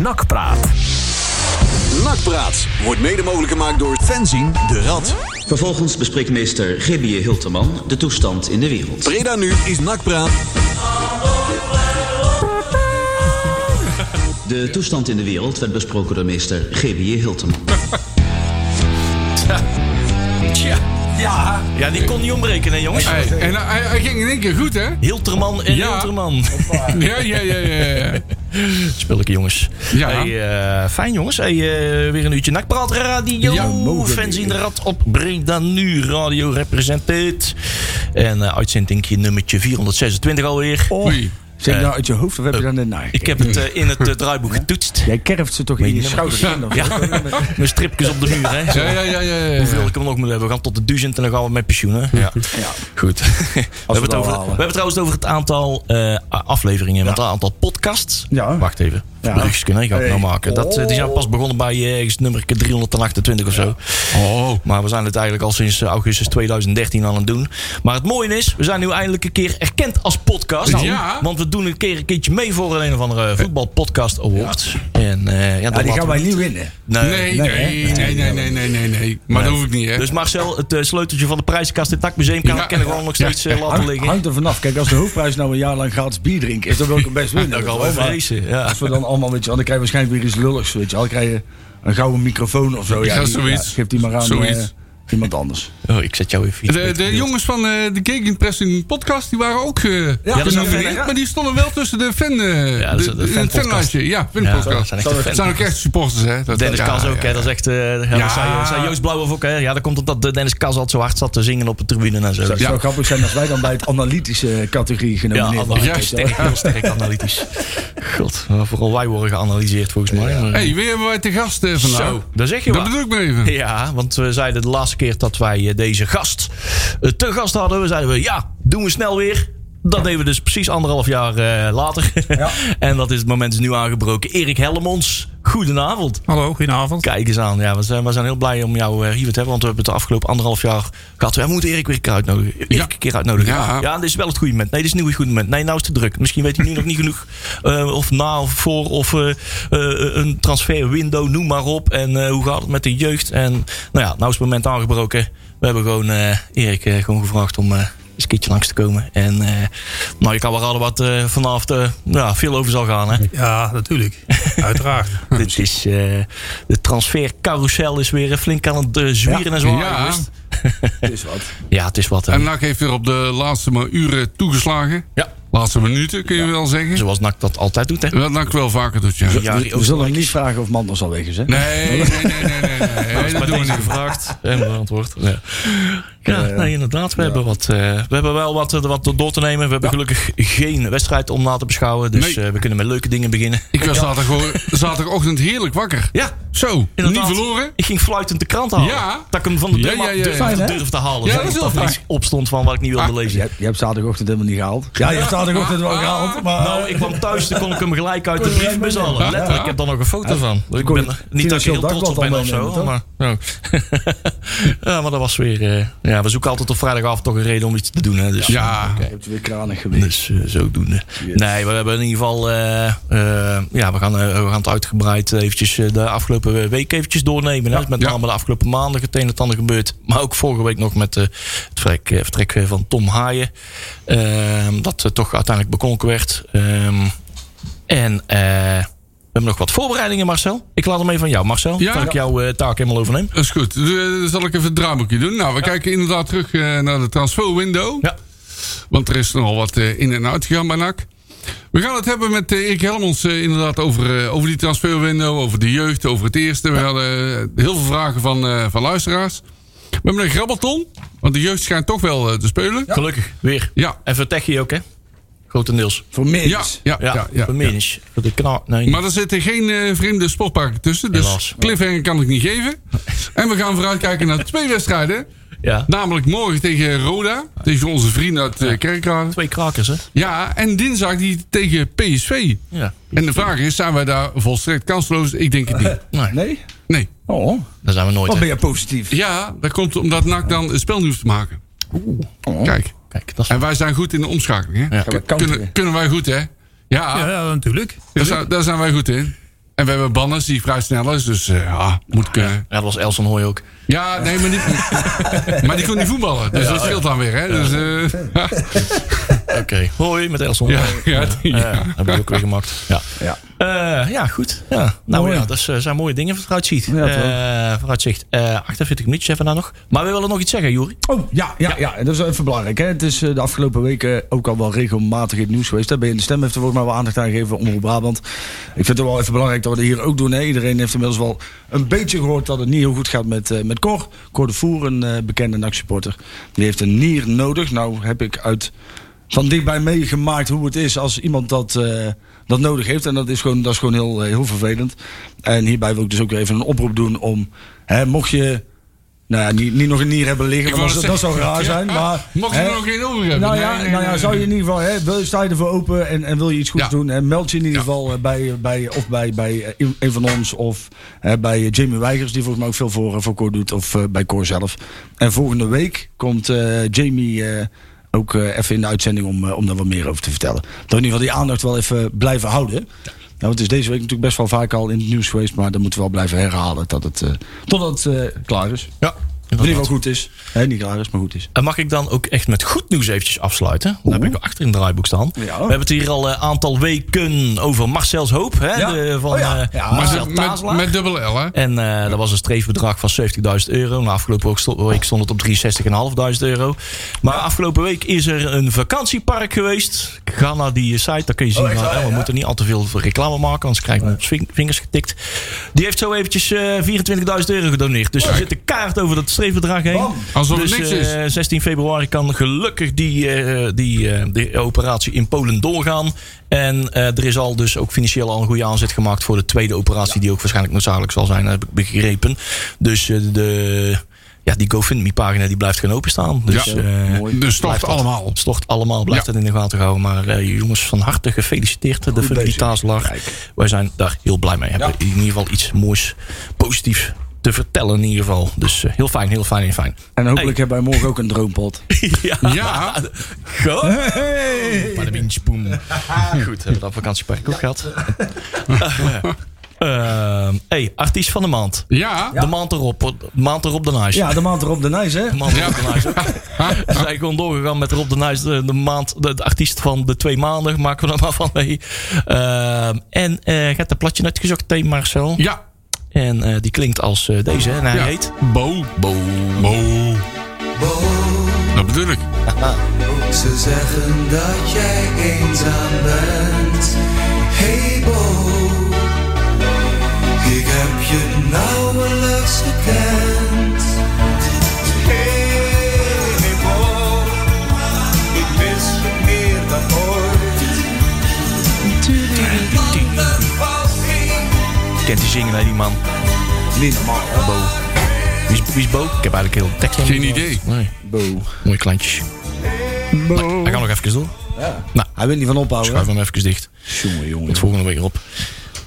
Nakpraat. Nakpraat wordt mede mogelijk gemaakt door Fenzin de Rad. Vervolgens bespreekt meester G.B.J. Hilterman de toestand in de wereld. Breda nu is Nakpraat. De toestand in de wereld werd besproken door meester G.B.J. Hilterman. Tja. Ja. ja, die kon niet ontbreken, hè, jongens? Hey, en hij, hij ging in één keer goed, hè? Hilterman en Ja. Hilterman. Ja, ja, ja, ja. ja. Spelletje, jongens. Ja. Hey, eh, fijn, jongens. Hey, eh, weer een uurtje Nakpraat Radio. Ja, Fans in de rad op Breda Nu. Radio representeert. En uh, uitzendingje nummertje 426 alweer. Oei. Zeg je nou uit je hoofd of heb je dan net naar? Ik heb het eh, in het eh, draaiboek getoetst. Jij kerft ze toch in je schouders Ja, mijn stripjes op de muur, hè. Ja, ja, ja, ja. ja. Hoeveel ik hem nog moet hebben. We gaan tot de duizend en dan gaan we met pensioen, hè? Ja. Goed. we, hebben het over, we hebben trouwens over het aantal eh, afleveringen. Het aantal podcasts. Ja. Wacht even. Ja. Brugjes ga ik Hey. nou maken. Dat, eh, die zijn pas begonnen bij eh, ergens nummer 328 of zo. Oh. Maar we zijn het eigenlijk al sinds eh, augustus 2013 aan het doen. Maar het mooie is, we zijn nu eindelijk een keer erkend als podcast. Ja. Want we doen een keer een keertje mee voor een of andere voetbalpodcast award. En, eh, ja, Ja, dat die gaan wij we niet winnen. Nee. Nee, nee, nee, nee, nee, nee, nee, nee. Maar dat hoef ik niet, hè? Dus Marcel, het eh, sleuteltje van de prijzenkast in het Nakmuseum kan Ja. kennen gewoon nog steeds eh, laten liggen. hangt er vanaf. Kijk, als de hoofdprijs nou een jaar lang gratis bier drinken is, dan wil ik hem best winnen. We weet je wel. vrezen. Ja. Als we dan allemaal, weet je dan krijg je waarschijnlijk weer iets lulligs, weet je. Dan krijg je een gouden microfoon of zo. Ja, Ja, die- zoiets. geef die maar aan Zoiets. Iemand anders. Oh, ik zet jou even De, de jongens van eh, de Gegenpressing podcast, die waren ook eh dat fan, hè? maar die stonden wel tussen de fan... eh Ja, dat is de, de fanlijstje. Ja, Ja, fanpodcast. dat zijn ook echt supporters, hè? Dat, Dennis ja, Kas ook, ja, hè? Dat is echt. eh ja, Ja. Dat zei, zei Joost Blauw ook, hè? Ja, dat komt omdat de Dennis Kas altijd zo hard zat te zingen op de tribune en zo. Het Ja, zou grappig zijn als wij dan bij het analytische categorie ja, genomineerd worden. wel. sterk, heel sterk analytisch. God, vooral wij worden geanalyseerd volgens mij. Maar- hey, wie hebben wij te gast vandaag? Zo, daar zeg je Dat wat. bedoel ik maar even. Ja, want we zeiden de laatste keer dat wij eh, deze gast eh, te gast hadden. We zeiden we, ja, doen we snel weer. Dat deden we dus precies anderhalf jaar eh, later. en dat is het moment is nu aangebroken. Erik Hellemons, goedenavond. Hallo, goedenavond. Kijk eens aan. Ja, we, zijn, we zijn heel blij om jou eh, hier te hebben. Want we hebben het de afgelopen anderhalf jaar gehad. We moeten Erik weer een keer uitnodigen. Erik Ja. een keer uitnodigen. Ja. Ja. dit is wel het goede moment. Nee, dit is nu het goede moment. Nee, nou is het te druk. Misschien weet hij nu nog niet genoeg. eh, of na of voor. Of eh, eh, een transferwindow, noem maar op. En hoe gaat het met de jeugd? En nou ja, nou is het moment aangebroken. We hebben gewoon Erik gewoon gevraagd om... eens een keertje langs te komen. En eh, nou, je kan wel raden wat eh vanavond eh, ja, veel over zal gaan. Hè? Ja, natuurlijk. Uiteraard. Dit is, eh, de transfercarousel is weer flink aan het zwieren en zwaaien Ja. Het is wat. Ja, het is wat. hè. En NAC heeft weer op de laatste maar uren toegeslagen. Ja, Laatste minuten, kun je wel zeggen. zoals NAC dat altijd doet. Hè. Wat NAC wel vaker doet, ja. Jari We zullen Oostenrijk niet vragen of Manders al weg is, hè? Nee, nee, nee, nee, nee, nee, nee, is dat bij doen we niet. gevraagd en beantwoord. Ja, ja nee, inderdaad. We, hebben wat, eh, we hebben wel wat, eh, wat door te nemen. We hebben gelukkig geen wedstrijd om na te beschouwen. Dus Nee. eh, we kunnen met leuke dingen beginnen. Ik was zaterdag, zaterdagochtend heerlijk wakker. Ja, Zo, inderdaad. niet verloren. Ik ging fluitend de krant halen. Ja. Dat ik hem van de deur Ja, ja, ja, ja. durfde te halen. Ja, dat is wel er fijn. iets op stond van wat ik niet wilde Ah, lezen. Je hebt, je hebt zaterdagochtend helemaal niet gehaald. Ja, je hebt zaterdagochtend wel gehaald, maar... Nou, ik kwam thuis, toen kon ik hem gelijk uit de brievenbus halen. Letterlijk, ik heb daar nog een foto van. Ik kon ben niet dat ik heel trots op ben of zo, maar... Ja. ja, maar dat was weer... eh, ja, we zoeken altijd op vrijdagavond toch een reden om iets te doen. Hè, dus, Ja, Je hebt weer kranig geweest. Dus eh, zodoende. Nee, we hebben in ieder geval... eh, eh, ja, we gaan, eh, we gaan het uitgebreid eventjes eh, de afgelopen week eventjes doornemen. Hè. Met Ja. name de afgelopen maanden het een en ander gebeurd. Maar ook vorige week nog met eh, het vertrek, eh, vertrek eh, van Tom Haaien. Ehm, dat eh, toch uiteindelijk bekonken werd. Ehm, en... eh, hebben nog wat voorbereidingen, Marcel. Ik laat hem even van jou, Marcel. Ja. Dat ik jouw eh, taak helemaal overneem. dat is goed. Eh, Dan zal ik even het draaiboekje doen. Nou, we kijken inderdaad terug eh, naar de transferwindow. Ja. Want er is nogal wat eh, in en uit gegaan bij NAC. We gaan het hebben met eh, Erik Helmons eh, inderdaad over, eh, over die transferwindow, over de jeugd, over het eerste. We hadden eh, heel veel vragen van, eh, van luisteraars. We hebben een grabbelton, want de jeugd schijnt toch wel eh, te spelen. Gelukkig, weer. Ja. En voor techie ook, hè? Grotendeels. Voor meer. Ja, ja, Ja, ja, ja, voor ja. Voor de kna nee. Maar er zitten geen eh, vreemde sportparken tussen. Dus Helaas. cliffhanger kan ik niet geven. En we gaan vooruitkijken naar twee wedstrijden. ja. Namelijk morgen tegen Roda. Tegen onze vrienden uit eh, Kerkrade. Twee krakers, hè? Ja, en dinsdag die tegen PSV. Ja. En de vraag is, zijn wij daar volstrekt kansloos? Ik denk het niet. Nee, Nee? Nee. Oh, daar zijn we nooit. wat hè. ben je positief. Ja, dat komt omdat NAC dan het spel te maken. Oh. Kijk. Kijk, dat is... En wij zijn goed in de omschakeling. Hè? Ja. Kunnen, kunnen wij goed, hè? Ja, Ja, natuurlijk. daar, zijn, daar zijn wij goed in. En we hebben Bannes die vrij snel is. Dus eh, ja, moet kunnen. Ja, dat was Elson Hooy ook. Ja, nee, maar, niet, maar die kon niet voetballen. Dus dat scheelt dan weer. Hè? Dus, eh, Oké. Hoi met Elson. Ja, ja, die- Ja, ja. heb ik ook weer gemaakt. Ja, Ja. Eh, ja goed. Ja. Nou Mooi. ja, dat is, eh, zijn mooie dingen vooruitziet. Ja? Eh, vooruitzicht. Eh 48 minuutjes hebben we daar nog. Maar we willen nog iets zeggen, Juri. Oh, ja, ja, ja. En dat is even belangrijk. Hè? Het is de afgelopen weken ook al wel regelmatig in het nieuws geweest. Daar ben je in de stem heeft er volgens mij wel aandacht aan gegeven. Omroep Brabant. Ik vind het wel even belangrijk dat we dat hier ook doen. Hè? Iedereen heeft inmiddels wel een beetje gehoord dat het niet heel goed gaat met, met Cor. Cor de Voer, een bekende NAC-supporter. Die heeft een nier nodig. Nou heb ik uit van dichtbij meegemaakt hoe het is als iemand dat, eh, dat nodig heeft. En dat is gewoon, dat is gewoon heel, eh, heel vervelend. En hierbij wil ik dus ook even een oproep doen om, hè, mocht je nou ja, niet, niet nog een nier hebben liggen, dat, dat zou raar ja, zijn. Maar, Mocht je er nog geen over hebben. nou ja, nee, nou ja zou je in ieder geval, hè, wil, sta je ervoor open en, en wil je iets goeds Ja. doen, hè, meld je in ieder geval eh, bij, bij, of bij, bij een van ons of hè, bij Jamie Weigers, die volgens mij ook veel voor, voor Cor doet, of bij Cor zelf. En volgende week komt Jamie ook eh, even in de uitzending om, eh, om daar wat meer over te vertellen. Dat in ieder geval die aandacht wel even blijven houden. Nou, het is deze week natuurlijk best wel vaak al in het nieuws geweest, maar dan moeten we wel blijven herhalen dat het, eh, totdat het klaar is. Ja. In ieder geval goed is. Niet klaar is, maar goed is. En mag ik dan ook echt met goed nieuws eventjes afsluiten? Dat heb ik achter in het draaiboek staan. Ja. We hebben het hier al een aantal weken over Marcel's Hoop. Hè? Ja. De, van Oh ja. eh, Marcel met, met dubbel L, hè? En eh, dat was een streefbedrag van 70.000 euro. Nou, afgelopen week stond, het op 63.500 euro. Maar afgelopen week is er een vakantiepark geweest. Ga naar die site, daar kun je zien. waar, eh, we ja? moeten niet al te veel reclame maken, anders krijgen we op ving- vingers getikt. Die heeft zo eventjes eh 24.000 euro gedoneerd. Dus er zit een kaart over dat streefbedrag heen. Bam. Alsof het dus niks eh, is. 16 februari kan gelukkig die, eh, die, eh, die operatie in Polen doorgaan. En er is al dus ook financieel al een goede aanzet gemaakt voor de tweede operatie, die ook waarschijnlijk noodzakelijk zal zijn, heb ik begrepen. Dus de, ja, die GoFundMe-pagina die blijft gewoon openstaan. Dus, Ja, mooi. Dus stort blijft dat- allemaal. Stort allemaal, blijft Ja. dat in de gaten houden. Maar jongens, van harte gefeliciteerd. De. Kijk. Wij zijn daar heel blij mee. Hebben in ieder geval iets moois, positiefs te vertellen in ieder geval. Dus eh, heel fijn, heel fijn, heel fijn. En hopelijk hebben wij morgen ook een droompot. ja. Ja, Goed. Maar de wienspoem. Goed, hebben we dat vakantiepark ook gehad. Ehm hey, artiest van de maand. ja. De maand erop. De maand erop de Nice. Ja, de maand erop de Nijs, hè? De maand erop de Nice ook. Ze zijn gewoon doorgegaan met Rob de Nice. De, de, maand, de, de artiest van de twee maanden. Maken we er maar van mee. Ehm, en eh gaat een platje uitgezocht tegen Marcel. Ja. En eh, die klinkt als eh, deze. En hij ja. heet... Bo. Bo. Bo. Dat bedoel ik. Ze zeggen dat jij eenzaam bent. Hey Bo, ik heb je nauwelijks gekend. Kent hij zingen, hè, die man? Niet normaal, hè? Bo. Wie is, wie is Bo? Ik heb eigenlijk heel tekst Geen idee. Nee. Bo. Mooi klantjes. Nou, hij kan nog even door. Ja. Nou, Hij wil niet van ophouden. schuif hem even dicht. Jongen, jongen. Tot volgende week erop.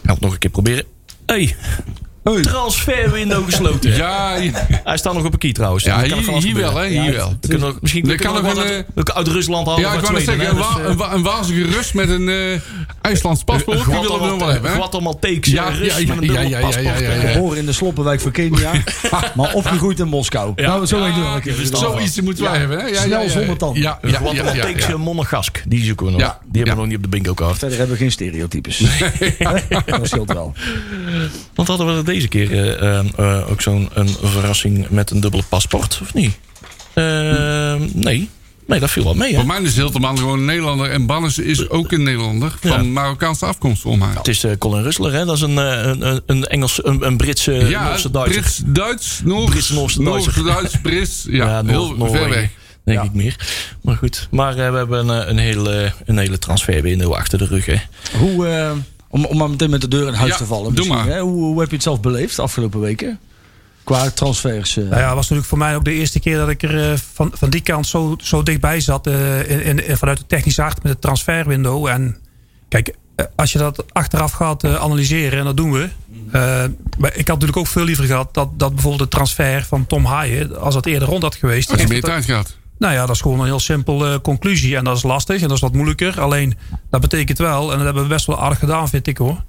Gaan het nog een keer proberen. Hey. Transferwindow gesloten. Ja, ja. Hij staat nog op een key trouwens. Ja, hier, wel, hè? Hier wel. We kunnen ook, misschien kunnen kan we nog nog een, wat uit, Rusland halen. Ja, ik wou zeggen, een, dus, wa eh, een, wa- een wazige Rus met een eh IJslands paspoort. Die willen we nog wel hebben, hè? Guatemalteeks Ja, ja, Rus ja, met een ja, dubbel ja, ja, paspoort. ja, ja, ja. eh. Geboren in de Sloppenwijk van Kenia. maar opgegroeid in Moskou. Ja. Nou, zo dat- Zoiets moeten wij hebben, hè? Ja, Snel zonder Guatemalteeks ja. Monegask. Die zoeken we nog. Die hebben we nog niet op de bingo kaart. Verder hebben we geen stereotypes. dat scheelt wel. Want hadden we deze keer eh, eh, eh, ook zo'n een verrassing met een dubbele paspoort, of niet? Eh, nee. Nee, dat viel wel mee, hè? Voor mij is Hilterman gewoon een Nederlander. En Bannes is ook een Nederlander. Van Ja. Marokkaanse afkomst, volgens mij. Het is eh, Colin Russler, hè? Dat is een, een, een, Engels, een, een Britse, Ja, Noorse Duitser. Brits, Duits, Noors. Brits, Noorse, Duitser. Duits, Brits. Ja, Noor- heel ver weg. Denk Ja. ik meer. Maar goed. Maar eh, we hebben een, een hele, een hele transferwindow achter de rug, hè? Hoe, eh, om, om maar meteen met de deur in huis Ja, te vallen. doe maar. Hè? Hoe, hoe heb je het zelf beleefd de afgelopen weken? Qua transfers. eh. Nou ja, het was natuurlijk voor mij ook de eerste keer dat ik er eh, van, van die kant zo, zo dichtbij zat. eh, in, in, vanuit de technische acht met het transferwindow. En kijk, als je dat achteraf gaat analyseren, en dat doen we. eh, maar ik had natuurlijk ook veel liever gehad dat, dat bijvoorbeeld de transfer van Tom Haaien, als dat eerder rond had geweest. Als je meer tijd gaat. Nou ja, dat is gewoon een heel simpel eh, conclusie. En dat is lastig en dat is wat moeilijker. Alleen, dat betekent wel, en dat hebben we best wel aardig gedaan, vind ik hoor.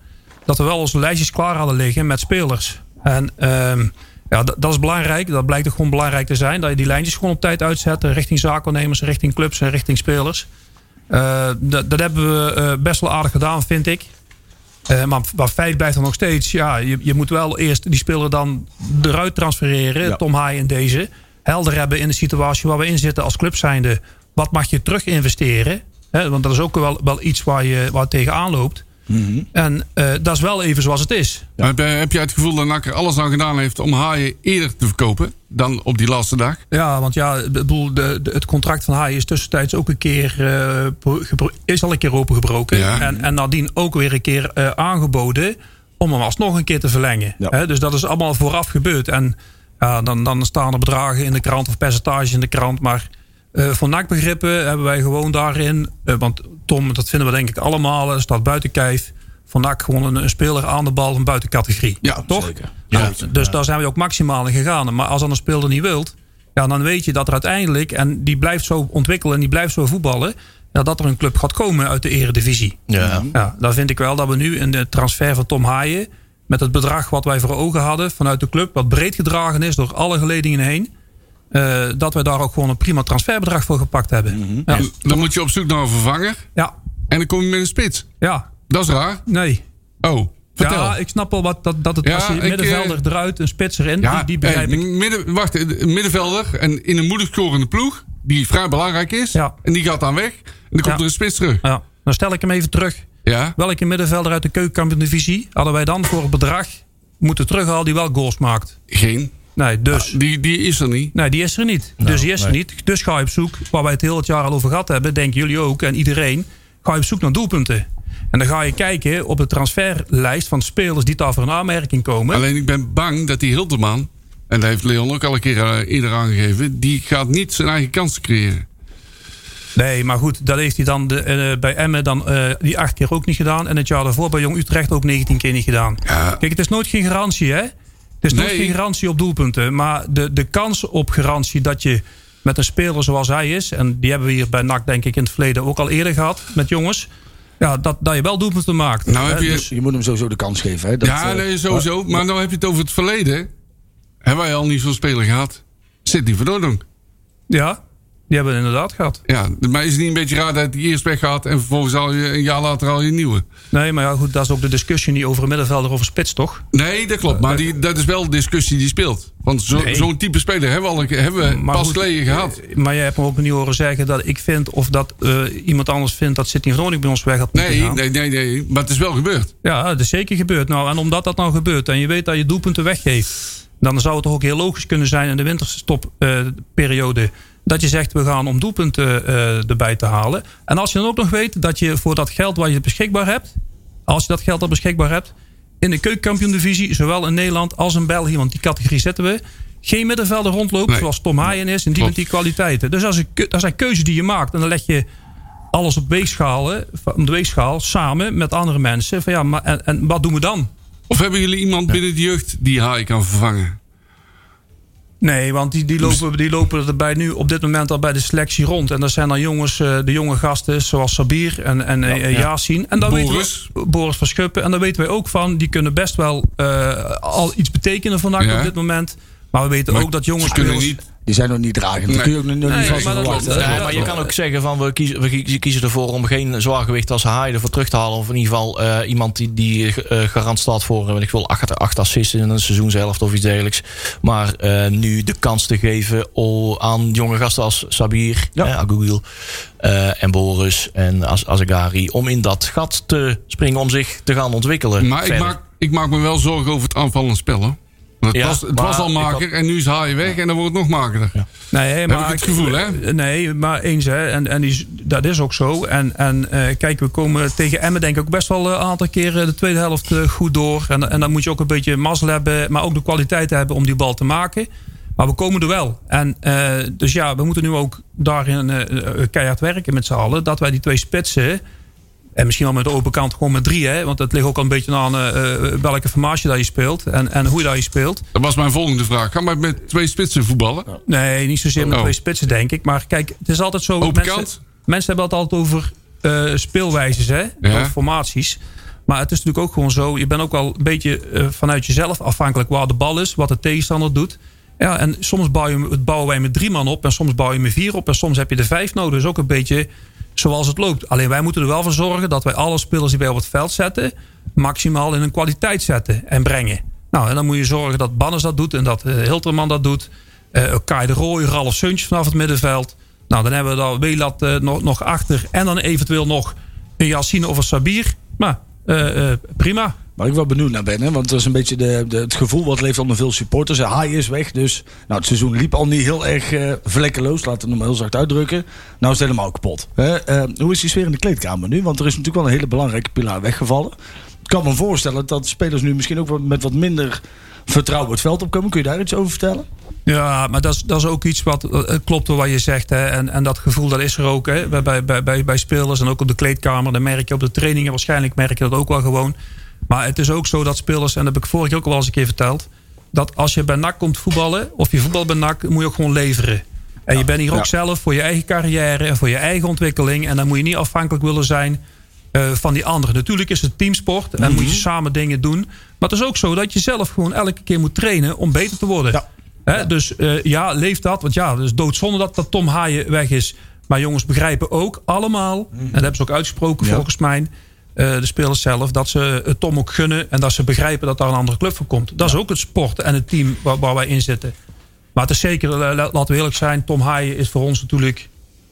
dat we wel onze lijstjes klaar hadden liggen met spelers. En ehm, ja, dat, dat is belangrijk. Dat blijkt ook gewoon belangrijk te zijn. Dat je die lijntjes gewoon op tijd uitzet. Richting zaakwaarnemers, richting clubs en richting spelers. Eh, dat, dat hebben we eh, best wel aardig gedaan, vind ik. Eh, maar, maar feit blijft dan nog steeds. Ja, je, je moet wel eerst die speler dan eruit transfereren. Ja. Tom Haai en deze. Helder hebben in de situatie waar we in zitten als club zijnde. Wat mag je terug investeren? Hè, want dat is ook wel, wel iets waar je waar het tegenaan loopt. En eh, dat is wel even zoals het is. Heb, jij- heb jij het gevoel dat NAC er alles aan gedaan heeft om haaien eerder te verkopen dan op die laatste dag? Ja, want ja, ik bedoel, de, de- het contract van Haai is tussentijds ook een keer eh, gebro- is al een keer opengebroken. Ja. En, en nadien ook weer een keer eh, aangeboden om hem alsnog een keer te verlengen. Ja. Dus dat is allemaal vooraf gebeurd. En ja, dan, dan staan er bedragen in de krant of percentages in de krant. Maar eh, voor NAC-begrippen hebben wij gewoon daarin... eh, want Tom, dat vinden we denk ik allemaal, eh, staat buiten kijf. Voor NAC gewoon een, een speler aan de bal van buiten categorie. Ja, toch? zeker. Nou, dus daar zijn we ook maximaal in gegaan. Maar als dan een speler niet wilt, ja, dan weet je dat er uiteindelijk, en die blijft zo ontwikkelen en die blijft zo voetballen, ja, dat er een club gaat komen uit de eredivisie. Ja. Ja, dan vind ik wel dat we nu in de transfer van Tom Haaien, met het bedrag wat wij voor ogen hadden vanuit de club, wat breed gedragen is door alle geledingen heen, eh, dat we daar ook gewoon een prima transferbedrag voor gepakt hebben. ja. En dan moet je op zoek naar een vervanger ja, en dan kom je met een spits. ja, Dat is raar. nee. Oh, vertel. Ja, ik snap wel wat, dat, dat het Ja, als je ik, middenvelder eh, eruit, een spits erin, Ja, die, die begrijp hey, ik. Midden, wacht, een middenvelder en in een moedig scorende ploeg, die vrij belangrijk is. Ja. En die gaat dan weg. En dan komt er een spits terug. Ja, dan stel ik hem even terug. Ja. Welke middenvelder uit de keukenkampioen-divisie hadden wij dan voor het bedrag moeten terughalen die wel goals maakt? Geen. Nee, dus. Die, die is er niet. Nee, die is er niet. dus die is er niet. Dus ga je op zoek, waar wij het heel het jaar al over gehad hebben, denken jullie ook en iedereen, ga je op zoek naar doelpunten. En dan ga je kijken op de transferlijst van spelers die daar voor een aanmerking komen. Alleen ik ben bang dat die Hilterman, en dat heeft Leon ook al een keer eh, eerder aangegeven, die gaat niet zijn eigen kansen creëren. Nee, maar goed, dat heeft hij dan de, eh, bij Emmen dan, eh, die acht keer ook niet gedaan. En het jaar daarvoor bij Jong Utrecht ook 19 keer niet gedaan. Ja. Kijk, het is nooit geen garantie, hè? Het is nooit geen garantie op doelpunten. Maar de, de kans op garantie dat je met een speler zoals hij is... en die hebben we hier bij NAC denk ik in het verleden ook al eerder gehad met jongens... Ja, dat, dat je wel doelpunten maakt. Nou Hè, heb je- dus- Je moet hem sowieso de kans geven. Hè? Dat, ja, eh, nee, sowieso. Maar nou heb je het over het verleden. Hebben wij al niet zo'n speler gehad? Sidney van Oordonk. ja, die hebben we inderdaad gehad. Ja, maar is het niet een beetje raar dat hij eerst weggaat en vervolgens al je een jaar later al je nieuwe? Nee, maar ja, goed, dat is ook de discussie niet over een middenvelder of een spits, toch? Nee, dat klopt. Maar die, dat is wel de discussie die speelt. Want Nee. zo'n type speler hebben we, al, een- hebben we Maar pas goed, geleden gehad. eh, Maar jij hebt me ook niet horen zeggen dat ik vind... of dat eh, iemand anders vindt dat Sidney Oornik bij ons weg had Nee, nee, nee, nee. Maar het is wel gebeurd. Ja, dat is zeker gebeurd. Nou, en omdat dat nou gebeurt en je weet dat je doelpunten weggeeft... dan zou het toch ook heel logisch kunnen zijn in de winterstopperiode... dat je zegt, we gaan om doelpunten eh, erbij te halen. En als je dan ook nog weet dat je voor dat geld wat je beschikbaar hebt... als je dat geld al beschikbaar hebt... in de keukenkampioen-divisie, zowel in Nederland als in België... want die categorie zetten we... geen middenvelder rondloopt Nee. zoals Tom Haaien is... en die met die kwaliteiten. Dus dat, is een, dat zijn keuzes die je maakt. En dan leg je alles op weegschalen, op de weegschaal samen met andere mensen. Van ja, maar en, en wat doen we dan? Of hebben jullie iemand binnen de jeugd die Haai kan vervangen? Nee, want die, die, lopen, die lopen erbij nu op dit moment al bij de selectie rond. En dat zijn dan jongens, eh, de jonge gasten zoals Sabir en, en ja, Yasin. En dan Boris. Weten we, Boris van Schuppen. En daar weten wij ook van, die kunnen best wel eh, al iets betekenen vandaag Ja. op dit moment. Maar we weten Maar ook dat jongens ze kunnen niet. Die zijn nog niet dragend. Nee. Dat kun je ook nog Nee, niet verwachten. hè? Ja, maar je kan ook zeggen van we kiezen, we kie- kiezen ervoor om geen zwaargewicht als Haai ervoor terug te halen. Of in ieder geval eh, iemand die, die eh, garant staat voor eh, weet ik wil acht, acht assists in een seizoenshelft of iets dergelijks. Maar eh, nu de kans te geven aan jonge gasten als Sabir, Ja. eh, Agougil eh, en Boris en Az Azegari. Om in dat gat te springen om zich te gaan ontwikkelen. Maar ik maak, ik maak me wel zorgen over het aanvallende spel. Hoor. Het, Ja, was, het was al had- maker en nu is Haai weg en dan wordt het nog makerder. Nee, Heb maar ik het gevoel, hè? Nee, maar eens, hè. En, en die, dat is ook zo. En, en eh, kijk, we komen tegen Emmen denk ik ook best wel een aantal keren de tweede helft eh, goed door. En, en dan moet je ook een beetje mazzel hebben, maar ook de kwaliteit hebben om die bal te maken. Maar we komen er wel. En eh, dus ja, we moeten nu ook daarin keihard werken met z'n allen. Dat wij die twee spitsen. En misschien wel met de open kant gewoon met drie, hè? Want het ligt ook al een beetje aan eh, eh, welke formatie dat je speelt en, en hoe je dat je speelt. Dat was mijn volgende vraag. Ga maar met twee spitsen voetballen. Nee, niet zozeer met Oh. twee spitsen, denk ik. Maar kijk, het is altijd zo. Open mensen, kant? mensen hebben het altijd over eh, speelwijzes, hè? Ja. Over formaties. Maar het is natuurlijk ook gewoon zo. Je bent ook wel een beetje vanuit jezelf afhankelijk waar de bal is. Wat de tegenstander doet. Ja, en soms bouw je, het bouwen wij met drie man op. En soms bouw je met vier op. En soms heb je er vijf nodig. Dus ook een beetje zoals het loopt. Alleen wij moeten er wel voor zorgen dat wij alle spelers die wij op het veld zetten. maximaal in een kwaliteit zetten en brengen. Nou, en dan moet je zorgen dat Banners dat doet. En dat uh, Hilterman dat doet. Uh, Kai de Rooij, Ralf Suntjes vanaf het middenveld. Nou, dan hebben we daar Welat uh, nog, nog achter. En dan eventueel nog een Yassine of een Sabir. Maar prima. Waar ik wel benieuwd naar ben, want dat is een beetje de, het gevoel wat leeft onder veel supporters. Hij is weg, dus nou, het seizoen liep al niet heel erg uh, vlekkeloos, laten we maar heel zacht uitdrukken. Nou is het helemaal kapot. Hè? Uh, hoe is die sfeer in de kleedkamer nu? Want er is natuurlijk wel een hele belangrijke pilaar weggevallen. Ik kan me voorstellen dat spelers nu misschien ook met wat minder vertrouwen het veld opkomen. Kun je daar iets over vertellen? Ja, maar dat is, dat is ook iets wat uh, klopt wat je zegt. Hè. En, en dat gevoel dat is er ook hè. Bij, bij, bij, bij spelers en ook op de kleedkamer. Dan merk je op de trainingen waarschijnlijk merk je dat ook wel gewoon. Maar het is ook zo dat spelers, en dat heb ik vorig jaar ook al eens een keer verteld. Dat als je bij NAC komt voetballen, of je voetbal bij NAC, moet je ook gewoon leveren. En je bent hier ook zelf voor je eigen carrière en voor je eigen ontwikkeling. En dan moet je niet afhankelijk willen zijn uh, van die anderen. Natuurlijk is het teamsport en mm -hmm. moet je samen dingen doen. Maar het is ook zo dat je zelf gewoon elke keer moet trainen om beter te worden. Ja. Ja. Dus uh, ja, leef dat. Want ja, het is doodzonde dat, dat Tom Haaien weg is. Maar jongens begrijpen ook allemaal, -hmm. en dat hebben ze ook uitgesproken volgens mij... Uh, de spelers zelf, dat ze het Tom ook gunnen... en dat ze begrijpen dat daar een andere club voor komt. Dat ja. is ook het sport en het team waar, waar, wij in zitten. Maar het is zeker, laten we eerlijk zijn... Tom Haaien is voor ons natuurlijk...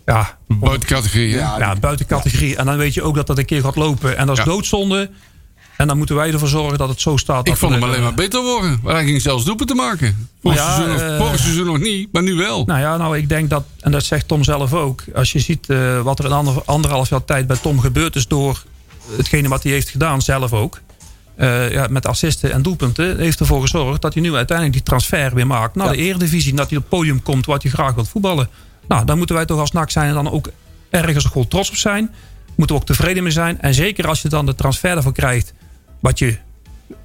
Ja, buiten categorie. Ja, ja, buiten categorie. En dan weet je ook dat dat een keer gaat lopen. En dat is doodzonde. En dan moeten wij ervoor zorgen dat het zo staat. Ik vond hem alleen maar beter worden. Maar hij ging zelfs doepen te maken. Vorig, ja, seizoen, uh, vorig seizoen nog niet, maar nu wel. Nou ja, nou ik denk dat, en dat zegt Tom zelf ook. Als je ziet uh, wat er in ander, anderhalf jaar tijd bij Tom gebeurd is door hetgene wat hij heeft gedaan, zelf ook. Uh, ja, met assisten en doelpunten, heeft ervoor gezorgd dat hij nu uiteindelijk die transfer weer maakt naar ja. de Eredivisie. Dat hij op het podium komt wat hij graag wilt voetballen. Nou, dan moeten wij toch als NAC zijn en dan ook ergens gewoon trots op zijn. Moeten we ook tevreden mee zijn. En zeker als je dan de transfer ervoor krijgt, wat je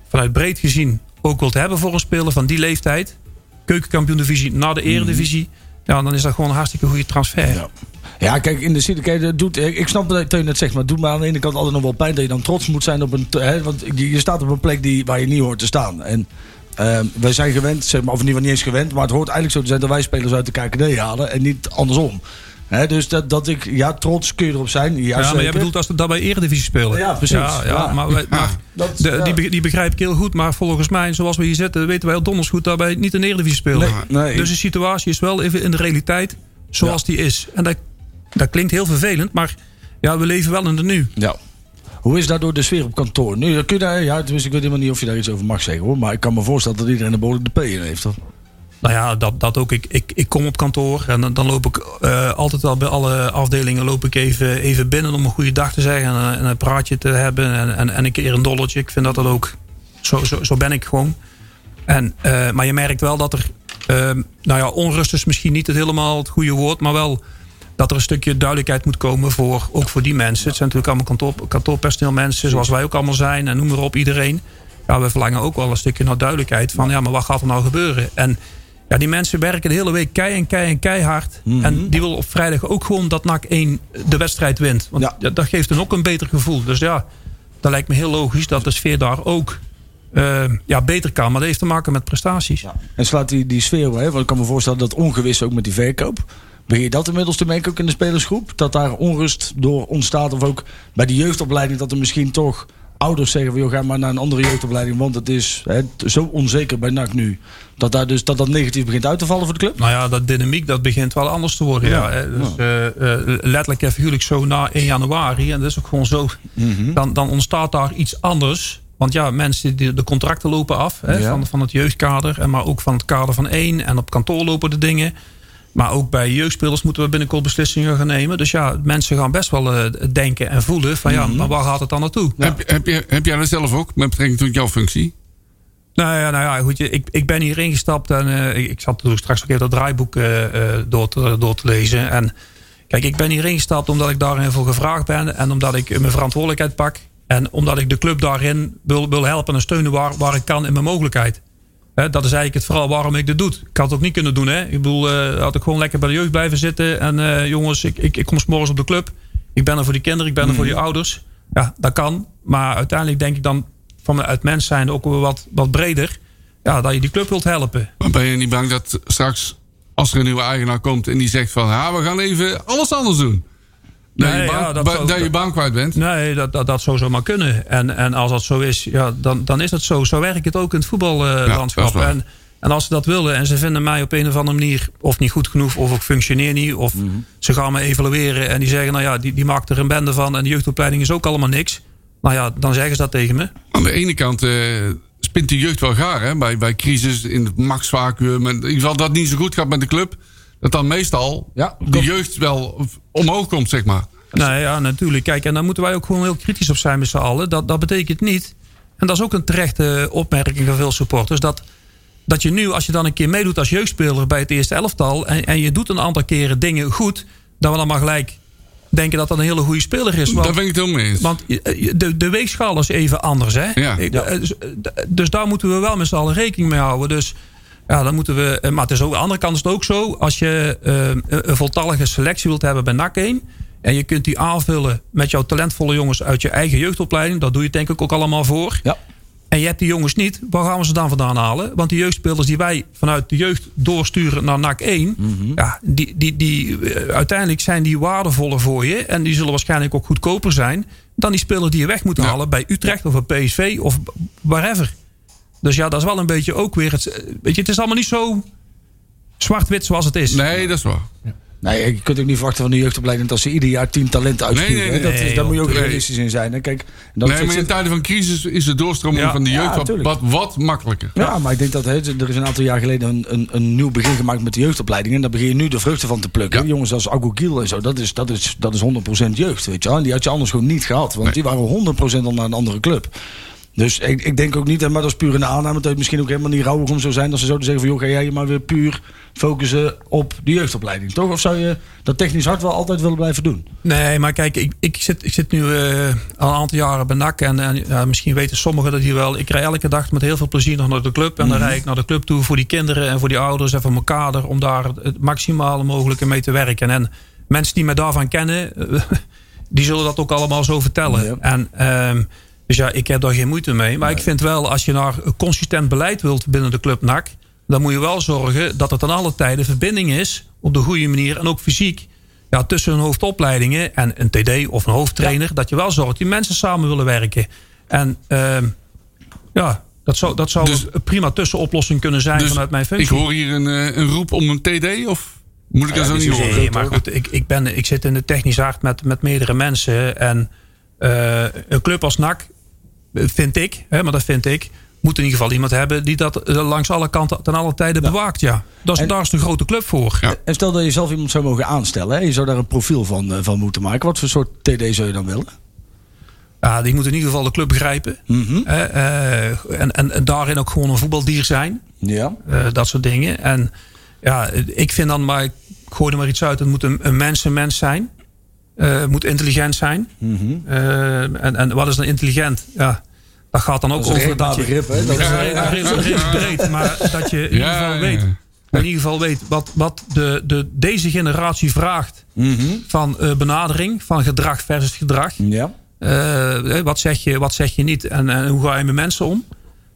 vanuit breed gezien ook wilt hebben voor een speler van die leeftijd. Keukenkampioen divisie naar de Eredivisie. Mm. Ja, dan is dat gewoon een hartstikke goede transfer. Ja. Ja, kijk, in de City, kijk, dat doet, ik snap dat je net zegt, maar het doet me aan de ene kant altijd nog wel pijn dat je dan trots moet zijn op een. Hè, want je staat op een plek die, waar je niet hoort te staan. En uh, wij zijn gewend, zeg maar, of in ieder geval niet eens gewend, maar het hoort eigenlijk zo te zijn dat wij spelers uit de KKD halen en niet andersom. He, dus dat, dat ik, ja, trots kun je erop zijn. Ja, ja maar jij bedoelt als dat bij Eredivisie spelen. Ja, precies. Ja, ja, ja. maar, wij, maar dat, de, die, die begrijp ik heel goed. Maar volgens mij, zoals we hier zitten, weten wij heel donders goed dat wij niet in Eredivisie spelen. Nee, nee. Dus de situatie is wel even in de realiteit zoals die is. En dat, dat klinkt heel vervelend, maar ja, we leven wel in de nu. Ja. Hoe is daardoor de sfeer op kantoor? Nu, kun je daar, ja, tenminste, ik weet helemaal niet of je daar iets over mag zeggen hoor. Maar ik kan me voorstellen dat iedereen een behoorlijk de P in heeft. Toch? Nou ja, dat, dat ook. Ik, ik, ik kom op kantoor en dan, dan loop ik uh, altijd wel bij alle afdelingen loop ik even, even binnen om een goede dag te zeggen en, en een praatje te hebben en, en, en een keer een dolletje. Ik vind dat dat ook, zo, zo, zo ben ik gewoon. En, uh, maar je merkt wel dat er, uh, nou ja, onrust is misschien niet het helemaal het goede woord, maar wel dat er een stukje duidelijkheid moet komen voor, ook voor die mensen. Het zijn natuurlijk allemaal kantoor, kantoorpersoneel mensen, zoals wij ook allemaal zijn en noem maar op iedereen. Ja, we verlangen ook wel een stukje naar duidelijkheid van ja, maar wat gaat er nou gebeuren? En ja, die mensen werken de hele week kei en kei en keihard. Mm -hmm. En die wil op vrijdag ook gewoon dat NAC 1 de wedstrijd wint. Want ja. dat geeft hen ook een beter gevoel. Dus ja, dat lijkt me heel logisch dat de sfeer daar ook uh, ja, beter kan. Maar dat heeft te maken met prestaties. Ja. En slaat die, die sfeer wel, hè? want ik kan me voorstellen dat ongewis ook met die verkoop. Begin je dat inmiddels te merken ook in de spelersgroep? Dat daar onrust door ontstaat? Of ook bij de jeugdopleiding dat er misschien toch ouders zeggen van... Joh, ga maar naar een andere jeugdopleiding, want het is hè, zo onzeker bij NAC nu. Dat, daar dus, dat dat negatief begint uit te vallen voor de club? Nou ja, dat dynamiek dat begint wel anders te worden. Ja. ja dus, ja. Uh, uh, letterlijk en figuurlijk zo na 1 januari. En dat is ook gewoon zo. Mm -hmm. dan, dan ontstaat daar iets anders. Want ja, mensen, die, de contracten lopen af hè, ja. van, van het jeugdkader. En maar ook van het kader van één. En op kantoor lopen de dingen. Maar ook bij jeugdspelers moeten we binnenkort beslissingen gaan nemen. Dus ja, mensen gaan best wel uh, denken en voelen van ja, maar waar gaat het dan naartoe? Ja. Heb, heb, je, heb jij dat zelf ook met betrekking tot jouw functie? Nou ja, nou ja goed, ik, ik ben hier ingestapt en uh, ik, ik zat straks ook even dat draaiboek uh, door, te, door te lezen. En kijk, ik ben hier ingestapt omdat ik daarin voor gevraagd ben en omdat ik mijn verantwoordelijkheid pak. En omdat ik de club daarin wil, wil helpen en steunen waar, waar ik kan in mijn mogelijkheid. Dat is eigenlijk het vooral waarom ik dit doe. Ik had het ook niet kunnen doen. Hè. Ik bedoel, uh, had ik gewoon lekker bij de jeugd blijven zitten. En uh, jongens, ik, ik, ik kom morgens op de club. Ik ben er voor die kinderen, ik ben er voor die ouders. Ja, dat kan. Maar uiteindelijk denk ik dan vanuit mens zijn ook wel wat, wat breder. Ja, dat je die club wilt helpen. Maar ben je niet bang dat straks, als er een nieuwe eigenaar komt en die zegt van, ja, we gaan even alles anders doen. Dat, Nee, je, baan, ja, dat dat je baan kwijt bent. Nee, dat, dat, dat zou zomaar kunnen. En, en als dat zo is, ja, dan, dan is dat zo. Zo werkt het ook in het voetballandschap. en, en als ze dat willen en ze vinden mij op een of andere manier of niet goed genoeg of ik functioneer niet. Of Mhm. ze gaan me evalueren en die zeggen, nou ja, die, die maakt er een bende van en de jeugdopleiding is ook allemaal niks. Nou ja, dan zeggen ze dat tegen me. Aan de ene kant eh, spint de jeugd wel gaar, hè? Bij, bij crisis in het machtsvacuum. En in ieder geval dat niet zo goed gaat met de club. Dat dan meestal Ja, de jeugd wel omhoog komt, zeg maar. Nou ja, natuurlijk. Kijk, en daar moeten wij ook gewoon heel kritisch op zijn met z'n allen. Dat, dat betekent niet, en dat is ook een terechte opmerking van veel supporters, dat, dat je nu, als je dan een keer meedoet als jeugdspeler bij het eerste elftal, en, en je doet een aantal keren dingen goed, dan we dan maar gelijk denken dat dat een hele goede speler is. Want, Daar ben ik het helemaal mee eens. want eh, de, de weegschaal is even anders, hè? Ja. Ik- eh, dus, eh, dus daar moeten we wel met z'n allen rekening mee houden. Dus ja, dan moeten we. eh, Maar het is ook, aan de andere kant is het ook zo. Als je eh, een- voltallige selectie wilt hebben bij NAC 1. En je kunt die aanvullen met jouw talentvolle jongens uit je eigen jeugdopleiding. Dat doe je denk ik ook allemaal voor. Ja. En je hebt die jongens niet. Waar gaan we ze dan vandaan halen? Want die jeugdspelers die wij vanuit de jeugd doorsturen naar NAC 1. Ja, die, die, die, eh, uiteindelijk zijn die waardevoller voor je. En die zullen waarschijnlijk ook goedkoper zijn. Dan die speler die je weg moet Ja. halen bij Utrecht of bij PSV of wherever. Dus ja, dat is wel een beetje ook weer het. Weet je, het is allemaal niet zo zwart-wit zoals het is. Nee, dat is waar. Nee, je kunt ook niet verwachten van de jeugdopleiding dat ze ieder jaar tien talenten uitsturen. Nee, nee, dat, nee, is, daar moet je ook realistisch in zijn. hè. Kijk, dat nee, maar in tijden van crisis is de doorstroming Ja. van de jeugd Ja, wat, wat, wat makkelijker. Ja, maar ik denk dat hè, er is een aantal jaar geleden een, een, een nieuw begin gemaakt met de jeugdopleiding. En daar begin je nu de vruchten van te plukken. Ja. Jongens als Agogiel en zo, dat is, dat, is, dat is 100% jeugd. Weet je wel. En die had je anders gewoon niet gehad. Want Nee. die waren 100% al naar een andere club. Dus ik, ik denk ook niet, maar dat is puur een aanname, dat het misschien ook helemaal niet rouwig om zou zijn als ze zouden zeggen van joh, ga jij je maar weer puur focussen op de jeugdopleiding, toch? Of zou je dat technisch hard wel altijd willen blijven doen? Nee, maar kijk, ik, ik, zit, ik zit nu eh, al een aantal jaren bij NAC. En, en misschien weten sommigen dat hier wel. Ik rij elke dag met heel veel plezier nog naar de club. En dan rijd ik naar de club toe voor die kinderen en voor die ouders en voor mijn kader. Om daar het maximale mogelijke mee te werken. En mensen die mij daarvan kennen, die zullen dat ook allemaal zo vertellen. Ja. En, ehm, dus ja, ik heb daar geen moeite mee. Maar ik vind wel, als je naar consistent beleid wilt binnen de club NAC. Dan moet je wel zorgen dat het aan alle tijden verbinding is. Op de goede manier en ook fysiek ja, tussen een hoofdopleidingen en een TD of een hoofdtrainer. Dat je wel zorgt dat die mensen samen willen werken. En ehm, ja, dat zou, dat zou Dus- een prima tussenoplossing kunnen zijn Dus vanuit mijn ik functie. hoor hier een, eh, een roep om een TD of moet ik dat zo niet horen? Nee, maar goed, ik, ik, ben, ik zit in de technische aard met, met meerdere mensen. En eh, een club als NAC, vind ik, hè, maar dat vind ik... moet in ieder geval iemand hebben die dat eh, langs alle kanten ten alle tijden bewaakt. Ja. Dat is, En- daar is de grote club voor. Ja. En stel dat je zelf iemand zou mogen aanstellen, hè? je zou daar een profiel van, eh, van moeten maken. Wat voor soort TD zou je dan willen? Ja, die moet in ieder geval de club begrijpen. Mhm. Eh, eh, en, en, en daarin ook gewoon een voetbaldier zijn. Ja. Eh, dat soort dingen. En ja, ik vind dan maar, ik gooi er maar iets uit. Het moet een, een mens een mens zijn. Eh, het moet intelligent zijn. Mhm. Eh, en, en wat is dan intelligent? Ja, dat gaat dan ook Dat over dat je, hè? Dat is, Ja, ja, breed, maar dat je in ieder geval ja, weet, in ieder geval weet wat, wat de, de, deze generatie vraagt Mhm. van eh, benadering, van gedrag versus gedrag. Ja. Eh, wat, zeg je, wat zeg je niet en, en hoe ga je met mensen om?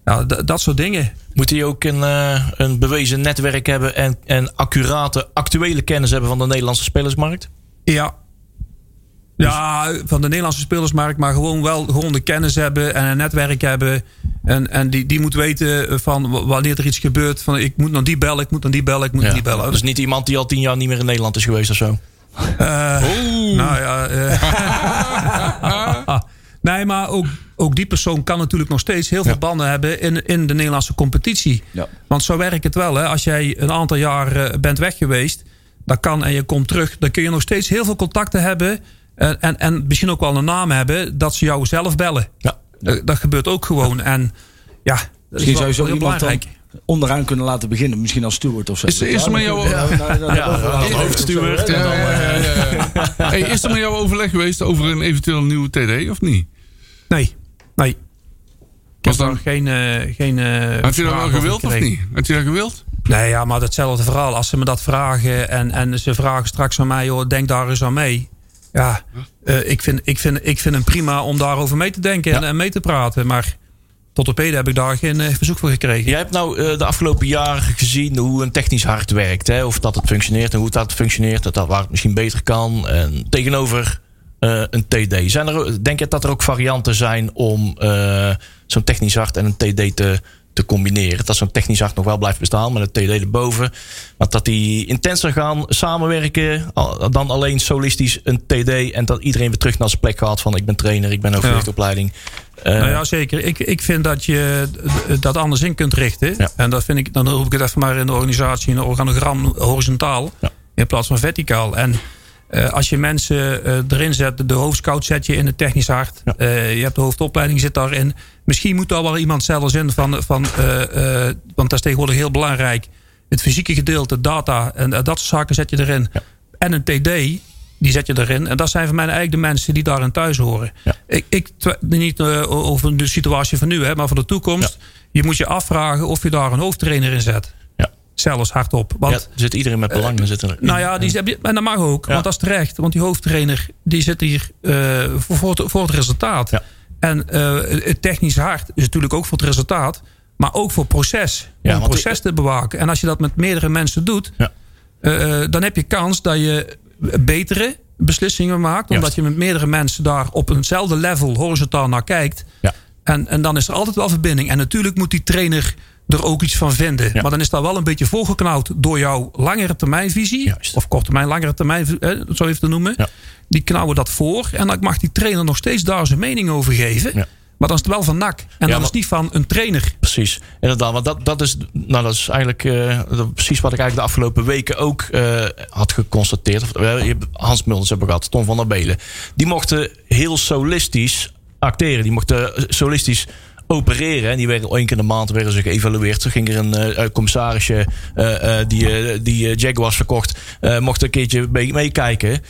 Ja, d- dat soort dingen. Moet hij ook een, eh, een bewezen netwerk hebben en, en accurate, actuele kennis hebben van de Nederlandse spelersmarkt? Ja. Ja, van de Nederlandse spelersmarkt, maar gewoon wel gewoon de kennis hebben en een netwerk hebben. En, en die, die moet weten van wanneer er iets gebeurt. Van ik moet naar die bellen, ik moet naar die bellen, ik moet naar die bellen. Dus niet iemand die al tien jaar niet meer in Nederland is geweest of zo. Eh, Nou ja. eh. nee, maar ook, ook die persoon kan natuurlijk nog steeds heel veel banden hebben in, in de Nederlandse competitie. Ja. Want zo werkt het wel. Hè. Als jij een aantal jaar eh, bent weg geweest, dat kan en je komt terug, dan kun je nog steeds heel veel contacten hebben. En, en, en misschien ook wel een naam hebben dat ze jou zelf bellen. Ja. Dat, dat gebeurt ook gewoon. En ja, dat Misschien is zou je zo heel iemand dan belangrijk. onderaan kunnen laten beginnen. Misschien als steward of zo. Is- is er met jou- hoofdsteward eh, is er met jou overleg geweest over een eventueel nieuwe TD of niet? Nee, nee. Ik Was heb dan- geen, eh, geen eh, Had je dat wel gewild of niet? Had je dat gewild? Nee, ja, maar hetzelfde verhaal. Als ze me dat vragen en, en ze vragen straks aan mij, joh, denk daar eens aan mee. Ja, eh, ik, vind, ik, vind, ik vind hem prima om daarover mee te denken en, en mee te praten. Maar tot op heden heb ik daar geen eh, verzoek voor gekregen. Jij hebt nou eh, de afgelopen jaren gezien hoe een technisch hart werkt. Hè? Of dat het functioneert en hoe dat functioneert. Dat, dat waar het misschien beter kan. En tegenover een TD. Zijn er, denk je dat er ook varianten zijn om zo'n technisch hart en een TD te, te combineren? Dat zo'n technisch hart nog wel blijft bestaan met een TD erboven. Maar dat die intenser gaan samenwerken dan alleen solistisch een TD. En dat iedereen weer terug naar zijn plek gaat van ik ben trainer, ik ben overwichtopleiding. Eh, Nou ja, zeker. Ik, ik vind dat je dat anders in kunt richten. Ja. En dat vind ik, dan roep ik het even maar in de organisatie, in een organogram horizontaal. Ja. In plaats van verticaal. En eh, als je mensen eh, erin zet, de hoofdscout zet je in het technisch hart. Ja. Eh, je hebt de hoofdopleiding zit daarin. Misschien moet daar wel iemand zelfs in van, van want dat is tegenwoordig heel belangrijk. Het fysieke gedeelte, data en dat soort zaken zet je erin. En een TD, die zet je erin. En dat zijn voor mij eigenlijk de mensen die daarin thuis horen. Ja. Ik, ik niet over de situatie van nu, hè, maar voor de toekomst. Je moet je afvragen of je daar een hoofdtrainer in zet. Ja. Zelfs hardop. Want ja, zit iedereen met belang. zit er, nou ja, die, heb je- en dat mag ook, Ja. want dat is terecht. Want die hoofdtrainer die zit hier eh, voor, voor, het, voor het resultaat. Ja. En eh, het technisch hart is natuurlijk ook voor het resultaat. Maar ook voor proces. Ja, om proces te bewaken. En als je dat met meerdere mensen doet... Ja. dan heb je kans dat je betere beslissingen maakt. Omdat Juist. je met meerdere mensen daar op eenzelfde level horizontaal naar kijkt. Ja. En, en dan is er altijd wel verbinding. En natuurlijk moet die trainer er ook iets van vinden. Ja. Maar dan is dat wel een beetje volgeknauwd door jouw langere termijnvisie. Juist. Of korte termijn, langere termijn, zo even te noemen. Ja. Die knauwen dat voor. En dan mag die trainer nog steeds daar zijn mening over geven. Ja. Maar dan is het wel van NAC. En dan maar- is het niet van een trainer. Precies, inderdaad. Want dat, dat, is, nou, dat is eigenlijk eh, dat- precies wat ik eigenlijk de afgelopen weken ook eh, had geconstateerd. Of, eh, Hans Mulders hebben we gehad, Tom van der Belen. Die mochten heel solistisch acteren. Die mochten solistisch opereren. En die werden één keer in de maand werden ze geëvalueerd. Toen ging er een eh, commissarisje eh, die, die Jaguars verkocht. mocht een keertje mee- meekijken.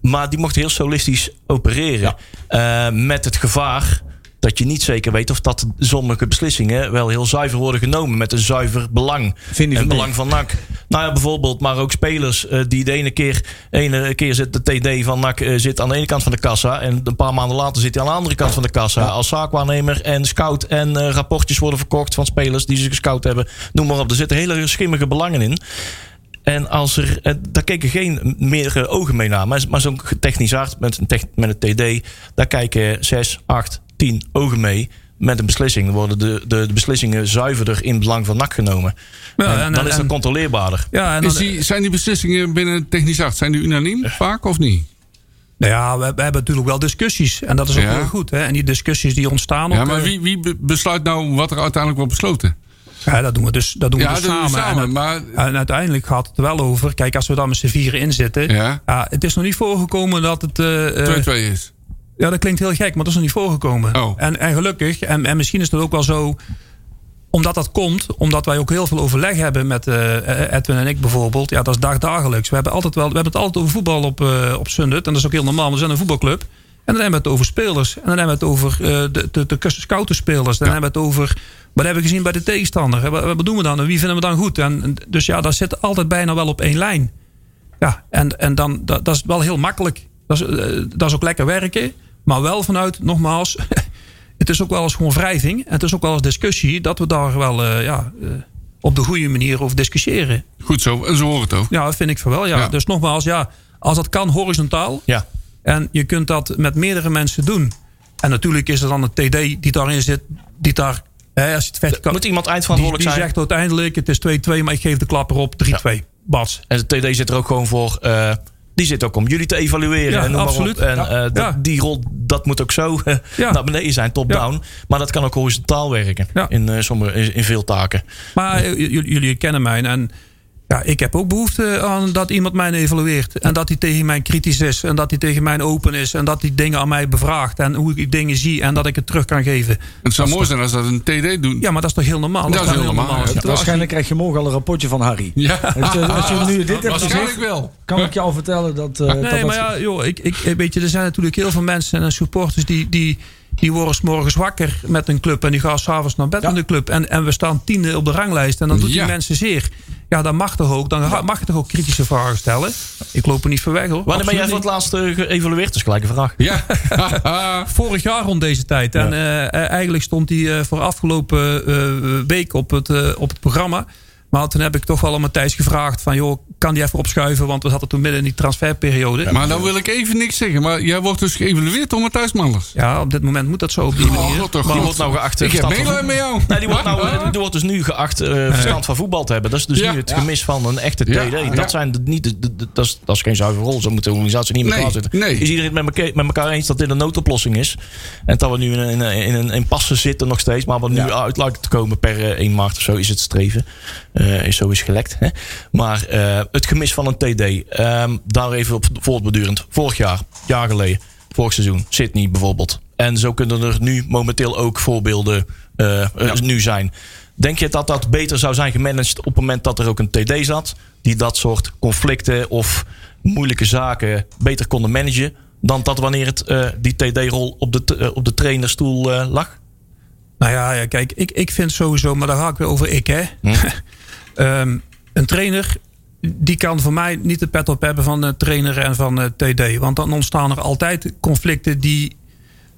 Maar die mochten heel solistisch opereren. Met het gevaar dat je niet zeker weet of dat sommige beslissingen wel heel zuiver worden genomen met een zuiver belang. Vind en belang van NAC. Nou ja, bijvoorbeeld, maar ook spelers eh, die de ene keer, ene keer zit de TD van NAC eh, zit aan de ene kant van de kassa en een paar maanden later zit hij aan de andere kant van de kassa als zaakwaarnemer en scout en eh, rapportjes worden verkocht van spelers die ze gescout hebben. Noem maar op, er zitten hele schimmige belangen in. En als er, daar keken geen meerdere ogen mee naar. Maar, maar zo'n technisch hart met een, tech- met een TD, daar kijken zes, acht, tien ogen mee. Met een beslissing. Dan worden de, de, de beslissingen zuiverder in belang van NAC genomen. Ja, en, en- dan is het controleerbaarder. Ja, en Is dan, die, zijn die beslissingen binnen technisch hart, zijn die unaniem vaak of niet? nou ja, we, we hebben natuurlijk wel discussies. En dat is ook Ja. heel goed. Hè? En die discussies die ontstaan Ja, ook, maar eh, wie, wie be- besluit nou wat er uiteindelijk wordt besloten? Ja, dat doen we dus, dat doen we Ja, dus dat doen we samen. samen, En, maar- en uiteindelijk gaat het er wel over. Kijk, als we daar met z'n vieren in zitten. Ja. het is nog niet voorgekomen dat het. eh, eh, 2-2 is. Ja, dat klinkt heel gek, maar dat is nog niet voorgekomen. Oh. En, en gelukkig, en, en misschien is het ook wel zo. Omdat dat komt, omdat wij ook heel veel overleg hebben met eh, Edwin en ik bijvoorbeeld. Ja, dat is dagdagelijks. We hebben, altijd wel, we hebben het altijd over voetbal op, eh op Sundut. En dat is ook heel normaal. We zijn een voetbalclub. En dan hebben we het over spelers. En dan hebben we het over eh, de, de, de scoutenspelers. Dan Ja. hebben we het over wat hebben we gezien bij de tegenstander. Wat, wat doen we dan? En wie vinden we dan goed? En, en dus ja, dat zit altijd bijna wel op één lijn. Ja, en, en dan, dat, dat is wel heel makkelijk. Dat is, eh, dat is ook lekker werken. Maar wel vanuit, nogmaals, het is ook wel eens gewoon wrijving. En het is ook wel eens discussie dat we daar wel eh, ja, eh, op de goede manier over discussiëren. Goed zo, en zo hoort het ook. Ja, dat vind ik van wel. Ja. Ja. Dus nogmaals, ja, als dat kan horizontaal. Ja, En je kunt dat met meerdere mensen doen. En natuurlijk is er dan een TD die daarin zit. Die daar, hè, als het moet iemand die, eindverantwoordelijk die zijn. zegt uiteindelijk, het is 2-2, maar ik geef de klapper op 3-2. Bats. En de TD zit er ook gewoon voor. Die zit ook om jullie te evalueren. Ja, en absoluut. En Ja. eh, Ja. die rol, dat moet ook zo eh, Ja. naar beneden zijn, top-down. Maar dat kan ook horizontaal werken. In, eh, sommige, in, in veel taken. Maar jullie kennen mij. En ja, ik heb ook behoefte aan dat iemand mij evalueert. En dat hij tegen mij kritisch is. En dat hij tegen mij open is. En dat hij dingen aan mij bevraagt. En hoe ik dingen zie. En dat ik het terug kan geven. Het zou mooi zijn als dat een TD doet. Ja, maar dat is toch heel normaal? Dat is heel normaal, ja. Waarschijnlijk krijg je morgen al een rapportje van Harry. Ja. Als je, als je nu dit hebt Waarschijnlijk gezegd, wel. kan ik je al vertellen dat... eh, dat Nee, dat- maar ja, joh, ik, ik, weet je, er zijn natuurlijk heel veel mensen en supporters die, die, die worden 's morgens wakker met een club en die gaan s'avonds naar bed Ja. met de club. En, en we staan tiende op de ranglijst en dan doet Ja. die mensen zeer. Ja, dan mag toch ook, dan mag je toch ook kritische vragen stellen. ik loop er niet voor weg hoor. Wanneer ben jij voor het laatst eh, geëvalueerd? Dat is gelijk een vraag. Ja. Vorig jaar rond deze tijd. En eh, eigenlijk stond hij eh, voor afgelopen eh, week op het, op het programma. Maar toen heb ik toch wel aan Matthijs gevraagd van... joh, kan die even opschuiven? Want we zaten toen midden in die transferperiode. maar dan wil ik even niks zeggen. Maar jij wordt dus geëvalueerd door Matthijs Manders. Ja, op dit moment moet dat zo op die manier. Oh, God, toch Maar goed. wordt nou geacht eh, Ik heb medelijden met jou. Nee, die wordt, nou, eh, die wordt dus nu geacht eh, verstand van voetbal te hebben. Dat is dus Ja. nu het gemis van een echte TD. Ja. Ja. Dat, zijn de, niet de, de- de- dat, is, dat is geen zuivere rol. Zo moet de organisatie niet elkaar Nee, zitten. nee. Is iedereen het met elkaar, met elkaar eens dat dit een noodoplossing is? En dat we nu in, een- in, een- in een impasse zitten nog steeds. Maar wat nu uit lijkt te komen per eh, 1 maart of zo is het streven. Eh, is zo is gelekt. Hè? Maar eh, het gemis van een TD. ehm, daar even op voortbedurend. Vorig jaar, jaar geleden, vorig seizoen. Sydney bijvoorbeeld. En zo kunnen er nu momenteel ook voorbeelden eh, eh, nu zijn. Denk je dat dat beter zou zijn gemanaged op het moment dat er ook een TD zat? Die dat soort conflicten of moeilijke zaken beter konden managen. Dan dat wanneer het, eh, die TD-rol op de, eh, op de trainerstoel eh, lag? Nou ja, ja kijk, ik, ik vind sowieso, maar daar ga ik weer over ik, hè. Hm. Ehm, een trainer, die kan voor mij niet de pet op hebben van de trainer en van eh, TD. Want dan ontstaan er altijd conflicten die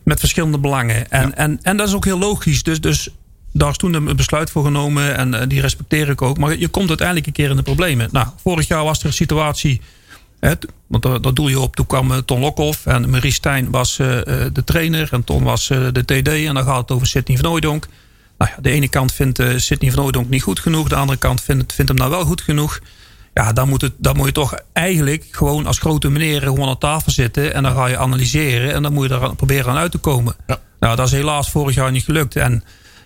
met verschillende belangen. En, en, en dat is ook heel logisch. Dus, dus daar is toen een besluit voor genomen en eh, die respecteer ik ook. Maar je komt uiteindelijk een keer in de problemen. Nou, vorig jaar was er een situatie. Hè, want daar, daar doe je op. Toen kwam eh, Ton Lokhoff en Marie Stijn was de trainer. En Ton was de TD. En dan gaat het over Sidney van Ooydonk. Nou ja, de ene kant vindt eh Sidney van Ooydonk niet goed genoeg. De andere kant vindt, vindt hem nou wel goed genoeg. Ja, dan moet, het, dan moet je toch eigenlijk gewoon als grote meneer gewoon aan tafel zitten. En dan ga je analyseren. En dan moet je er proberen aan uit te komen. Ja. Nou, dat is helaas vorig jaar niet gelukt. En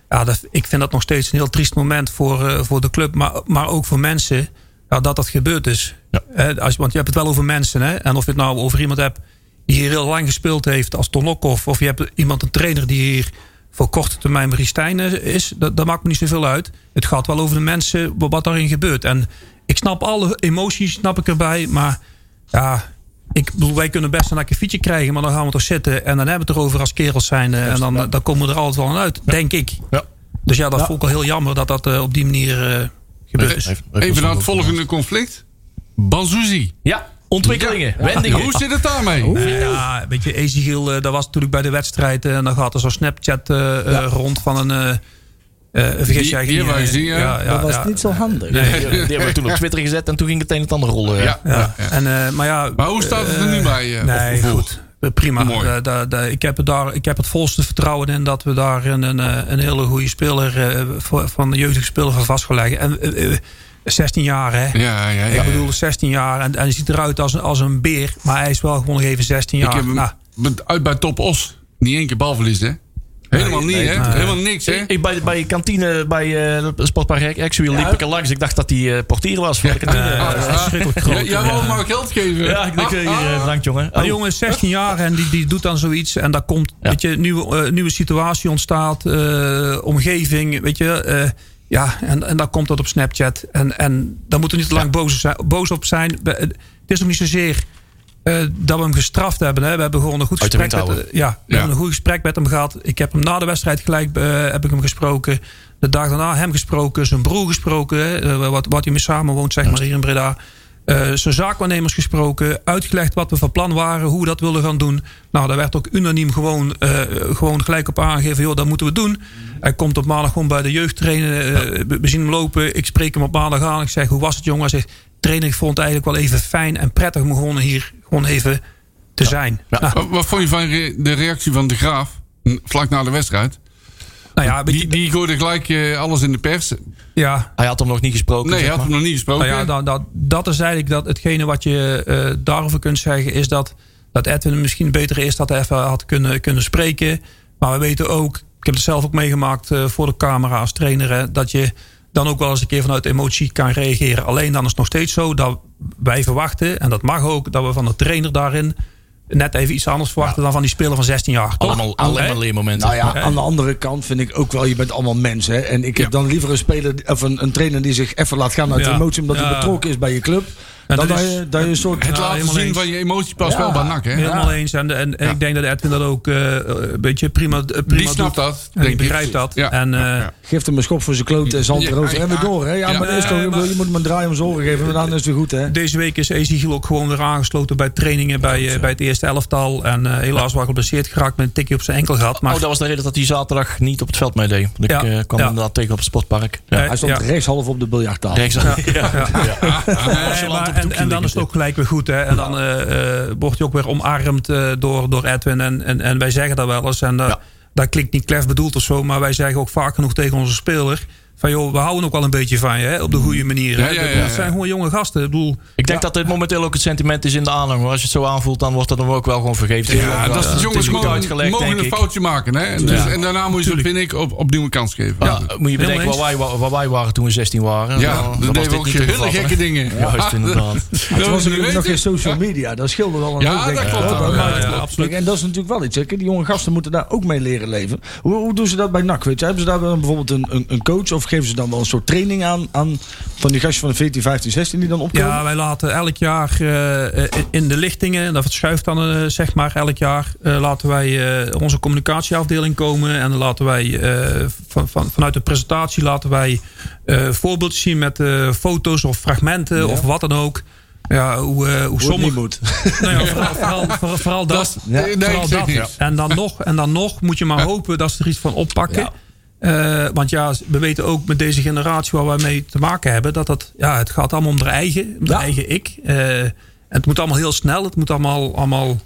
ja, dat, ik vind dat nog steeds een heel triest moment voor, eh, voor de club. Maar, maar ook voor mensen ja, dat dat gebeurd is. Ja. Eh, als, want je hebt het wel over mensen. Hè? En of je het nou over iemand hebt die hier heel lang gespeeld heeft als Ton Lokhoff. Of je hebt iemand, een trainer die hier voor korte termijn Marie is. Dat, dat maakt me niet zoveel uit. Het gaat wel over de mensen, wa- wat daarin gebeurt. En ik snap alle emoties, snap ik erbij. Maar ja, ik bedoel, wij kunnen best een lekker fietje krijgen. Maar dan gaan we toch zitten en dan hebben we het erover als kerels zijn. eh, En dan, dan komen we er altijd wel aan uit, denk ik. Ja. Dus ja, dat vond ik wel heel jammer dat dat eh, op die manier eh, gebeurd is. Even- even Even naar het volgende conflict. Banzuzi. Ja, ontwikkelingen, wendingen. Hoe zit het daarmee? Ja, weet je, Ezekiel, eh, dat was natuurlijk bij de wedstrijd. eh, En dan gaat er zo'n Snapchat eh, rond van een... eh, eh, vergis Die- jij gezien, ja. dat was ja. niet zo handig. Die, die hebben we toen op Twitter gezet en toen ging het een en het ander rollen. Ja, Ja. ja. ja. En, eh, maar, ja, Maar hoe staat het er nu bij? nee, goed. Prima. Mooi. Eh, da- da- ik, heb het daar, ik heb het volste vertrouwen in dat we daar een, een, eh, een hele goede speler eh, voor- van de jeugdige speler van vastgelegd. En eh, eh, 16 jaar, hè? Ja, ja, ja. Ik bedoel, 16 jaar en, en hij ziet eruit als, een- als een beer, maar hij is wel gewoon nog even 16 jaar. Ik heb hem Nou, uit bij Top Os. Niet één keer balverlies, hè? Helemaal niet, hè? Helemaal niks, hè? Ik, bij, bij de kantine bij eh Sportpark Actueel liep ik er langs. Ik dacht dat hij eh, portier was voor de kantine. eh, dat is verschrikkelijk Ja, groot. jij wou hem maar geld geven. ja, ik denk, hier, eh, bedankt jongen. Maar Oh, jongen, 16 jaar en die, die doet dan zoiets. En daar komt, Ja. weet je, nieuwe, nieuwe situatie ontstaat. eh, omgeving, weet je. Eh, ja, en, en dan komt dat op Snapchat. En, en daar moeten we niet te lang boos, zijn- boos op zijn. Be- Het is ook niet zozeer eh, dat we hem gestraft hebben. Hè. We hebben gewoon een goed gesprek met, houden. ja, we Ja. hebben een goed gesprek met hem gehad. Ik heb hem na de wedstrijd gelijk eh, heb ik hem gesproken. De dag daarna hem gesproken, zijn broer gesproken. Eh, wat, wat hij mee samen woont, zeg maar, hier in Breda. Eh, zijn zaakwaarnemers gesproken, uitgelegd wat we van plan waren, hoe we dat wilden gaan doen. Nou, daar werd ook unaniem gewoon, eh, gewoon gelijk op aangegeven, joh, dat moeten we doen. Hij komt op maandag gewoon bij de jeugd trainen. eh, we- zien hem lopen. Ik spreek hem op maandag aan. Ik zeg, hoe was het jongen? Hij zegt, trainer, ik vond het eigenlijk wel even fijn en prettig om gewoon hier gewoon even te zijn. Ja. Nou, Wat, wat vond je van re- de reactie van de Graaf? Vlak na de wedstrijd. nou ja, Die, die gooide gelijk eh, alles in de pers. Ja, Hij had hem nog niet gesproken. Nee, zeg hij had maar. hem nog niet gesproken. Nou ja, dat, dat, dat is eigenlijk dat, hetgene wat je eh, daarover kunt zeggen, is dat, dat Edwin misschien beter is dat hij even had kunnen, kunnen spreken. Maar we weten ook, ik heb het zelf ook meegemaakt eh, voor de camera als trainer, hè, dat je dan ook wel eens een keer vanuit emotie kan reageren. Alleen dan is het nog steeds zo dat wij verwachten, en dat mag ook, dat we van de trainer daarin net even iets anders verwachten dan van die speler van 16 jaar. Toch? Allemaal, maar leermomenten. Nou ja, aan de andere kant vind ik ook wel, je bent allemaal mensen. Hè? En ik heb Ja. dan liever een speler of een, een trainer die zich even laat gaan uit Ja. de emotie, omdat Ja. hij betrokken is bij je club. En Dan dat dat is- je, dat je een soort... Het Ja, laten zien eens. van je emotie past Ja. wel bij NAC, hè? Helemaal eens. En, en, en ik denk dat Edwin dat ook eh, een beetje prima, eh, prima Die snapt doet. dat, En die denk ik. begrijpt dat. Ja. En, eh, Ja. Geeft hem een schop voor zijn kloot en zand Ja, erover. En weer ja. door, hè? Ja, Ja. maar maar- je moet hem een draai om zijn oren geven, maar dan is het weer goed, hè? Deze week is Giel ook gewoon weer aangesloten bij trainingen bij, eh, bij het eerste elftal. En eh, helaas wel geblesseerd geraakt met een tikje op zijn enkel gehad. Maar Oh, dat was de reden dat hij zaterdag niet op het veld meedeed. Want ik Ja. eh, kwam Ja. inderdaad tegen op het sportpark. Ja. Hij stond ja. rechtshalf op de biljarttafel. Rechts aan. Ja. Maar, en, en dan is het ook gelijk weer goed. Hè? En dan eh, eh, wordt je ook weer omarmd eh, door, door Edwin. En, en, en wij zeggen dat wel eens. En dat klinkt niet klef bedoeld of zo. Maar wij zeggen ook vaak genoeg tegen onze speler. Van joh, we houden ook wel een beetje van je. Hè? Op de goede manier. hè. Ja, ja, ja, Dat zijn gewoon jonge gasten. Ik bedoel, Ik denk dat dit momenteel ook het sentiment is in de aanhang. Maar als je het zo aanvoelt, dan wordt dat dan ook wel gewoon vergeven. Ja, dat is de Het jongens goed mogen, een foutje maken. Hè? En, dus, en daarna moet je ze, vind ik, op, opnieuw een kans geven. Ja, moet je bedenken waar wij, wa- waar wij waren toen we 16 waren. Ja, Dan- deden we ook hele gekke dingen. Juist, inderdaad. Het was natuurlijk nog geen social media. Dat scheelde wel een Ja, dat klopt En dat is natuurlijk wel iets. Die jonge gasten moeten daar ook mee leren leven. Hoe, hoe doen ze dat bij NAC? Weet je? Hebben ze daar bijvoorbeeld een, een, een coach? Of geven ze dan wel een soort training aan, aan van die gastjes van de 14, 15, 16 die dan opkomen? Ja, wij laten elk jaar eh, eh, in de lichtingen, dat verschuift dan eh, zeg maar elk jaar, eh, laten wij eh, onze communicatieafdeling komen. En dan laten wij eh, van, van, vanuit de presentatie laten wij eh voorbeeldjes zien met eh, foto's of fragmenten of wat dan ook. Ja, hoe, eh, hoe sommige. moet. Nou ja, vooral, vooral, vooral, vooral dat. Ja, nee, Vooral dat. En dan nog, en dan nog moet je maar hopen dat ze er iets van oppakken. Eh, want ja, we weten ook met deze generatie waar wij mee te maken hebben, dat dat, ja, het gaat allemaal om de eigen, om de Ja. eigen ik. Eh, en het moet allemaal heel snel, het moet allemaal, allemaal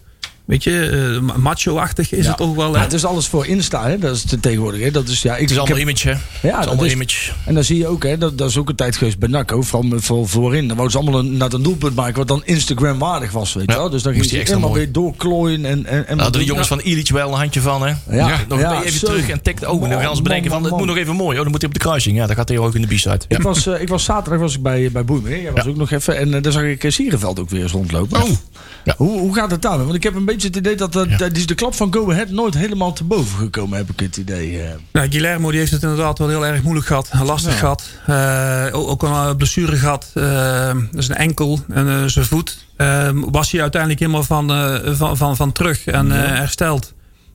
weet je, eh, macho-achtig is Ja. het ook wel. Ja, hè? het is alles voor Insta, hè? Dat is te- tegenwoordig. Hè? Dat is, ja, ik, Het is allemaal heb- image, hè? Ja, het is allemaal is- image. En dan zie je ook, hè, dat, dat is ook een tijd geweest bij NAC, ook, vooral voor, voorin. Dan wou ze allemaal een, naar een doelpunt maken wat dan Instagram-waardig was, weet je Ja, wel. Dus dan moest ging extra helemaal mooi. weer doorklooien. En, en, en Nou, de jongens van Illich wel een handje van, hè? Ja, Ja, Nog ja, even zo. terug en tikt ook. En dan gaan ze bedenken van, het moet nog even mooi. Oh, dan moet hij op de kruising. Ja, dat gaat hij ook in de b-side. Ja. Ik was, eh, ik was zaterdag was ik bij, bij Boemer. Jij was ook nog even. En eh, daar zag ik eh, Sierenveld ook weer eens rondlopen. Oh, Hoe, hoe gaat het daarmee? Want ik heb een beetje het idee dat, dat, dat is de klap van Go Ahead nooit helemaal te boven gekomen, heb ik het idee. eh. Nou, Guillermo die heeft het inderdaad wel heel erg moeilijk gehad. Lastig gehad. Eh, ook, een eh, blessure gehad. Eh, dat is een enkel en eh, zijn voet. Eh, was hij uiteindelijk helemaal van, eh, van, van, van terug en eh, hersteld.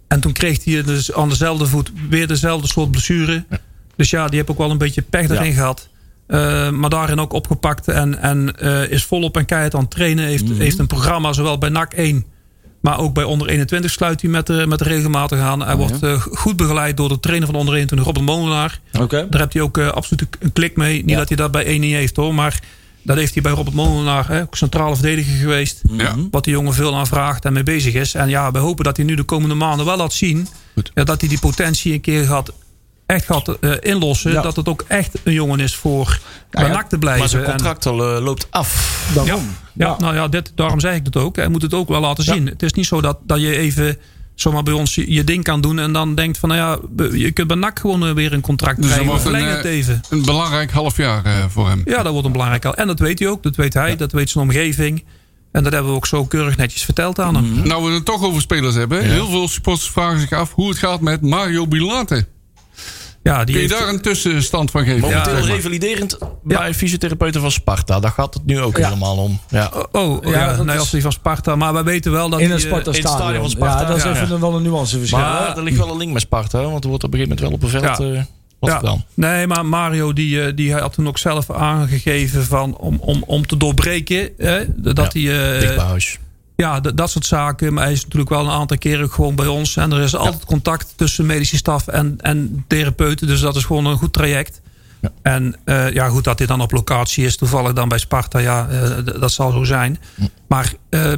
En toen kreeg hij dus aan dezelfde voet weer dezelfde soort blessure. Dus ja, die heb ook wel een beetje pech erin gehad. Eh, maar daarin ook opgepakt en, en eh, is volop en keihard aan het trainen. Heeft, heeft een programma zowel bij NAC 1 maar ook bij onder 21 sluit hij met, de met de regelmatig aan. Hij wordt eh, goed begeleid door de trainer van onder 21, Robert Molenaar. Oké. Daar heeft hij ook eh, absoluut een klik mee. Niet Ja. dat hij dat bij 1 niet heeft hoor. Maar dat heeft hij bij Robert Molenaar. Hè, ook centrale verdediger geweest. ja. Wat die jongen veel aan vraagt en mee bezig is. En ja, we hopen dat hij nu de komende maanden wel laat zien. Ja, dat hij die potentie een keer gaat, echt gaat eh, inlossen. Ja. Dat het ook echt een jongen is voor bij ja, NAC te blijven. Maar zijn En- contract al, eh, loopt af. Daarom. Ja, nou ja, dit, daarom zeg ik het ook. Hij moet het ook wel laten zien. Het is niet zo dat, dat je even zomaar bij ons je, je ding kan doen... en dan denkt van, nou ja, je kunt bij NAC gewoon eh, weer een contract Dus krijgen. een, verleng het eh, even. een belangrijk half jaar eh, voor hem. Ja, dat wordt een belangrijk al. En dat weet hij ook. Dat weet hij. Dat weet zijn omgeving. En dat hebben we ook zo keurig netjes verteld aan hem. Nou, we het toch over spelers hebben. Heel veel supporters vragen zich af hoe het gaat met Mario Bilate. Ja, die Kun je heeft- daar een tussenstand van geven? Momenteel maar. revaliderend bij fysiotherapeuten van Sparta. Daar gaat het nu ook Ja. helemaal om. Ja. Oh, Ja, ja, nee, is- als die van Sparta. Maar wij weten wel dat In een eh, Sparta in het stadion stadion. van Sparta. Ja, dat is Ja. even wel een nuanceverschil. Maar hè? er ligt wel een link met Sparta. Want er wordt op een gegeven moment wel op een veld Ja. eh, wat ja. gedaan. Nee, maar Mario die, eh, die had toen ook zelf aangegeven van om, om, om te doorbreken. Hè, dat Ja, hij, eh, Dicht bij huis. Ja, dat soort zaken. Maar hij is natuurlijk wel een aantal keren gewoon bij ons. En er is altijd contact tussen medische staf en, en therapeuten. Dus dat is gewoon een goed traject. Ja. En eh, ja, goed dat hij dan op locatie is. Toevallig dan bij Sparta. Ja, eh, dat zal zo zijn. Maar eh,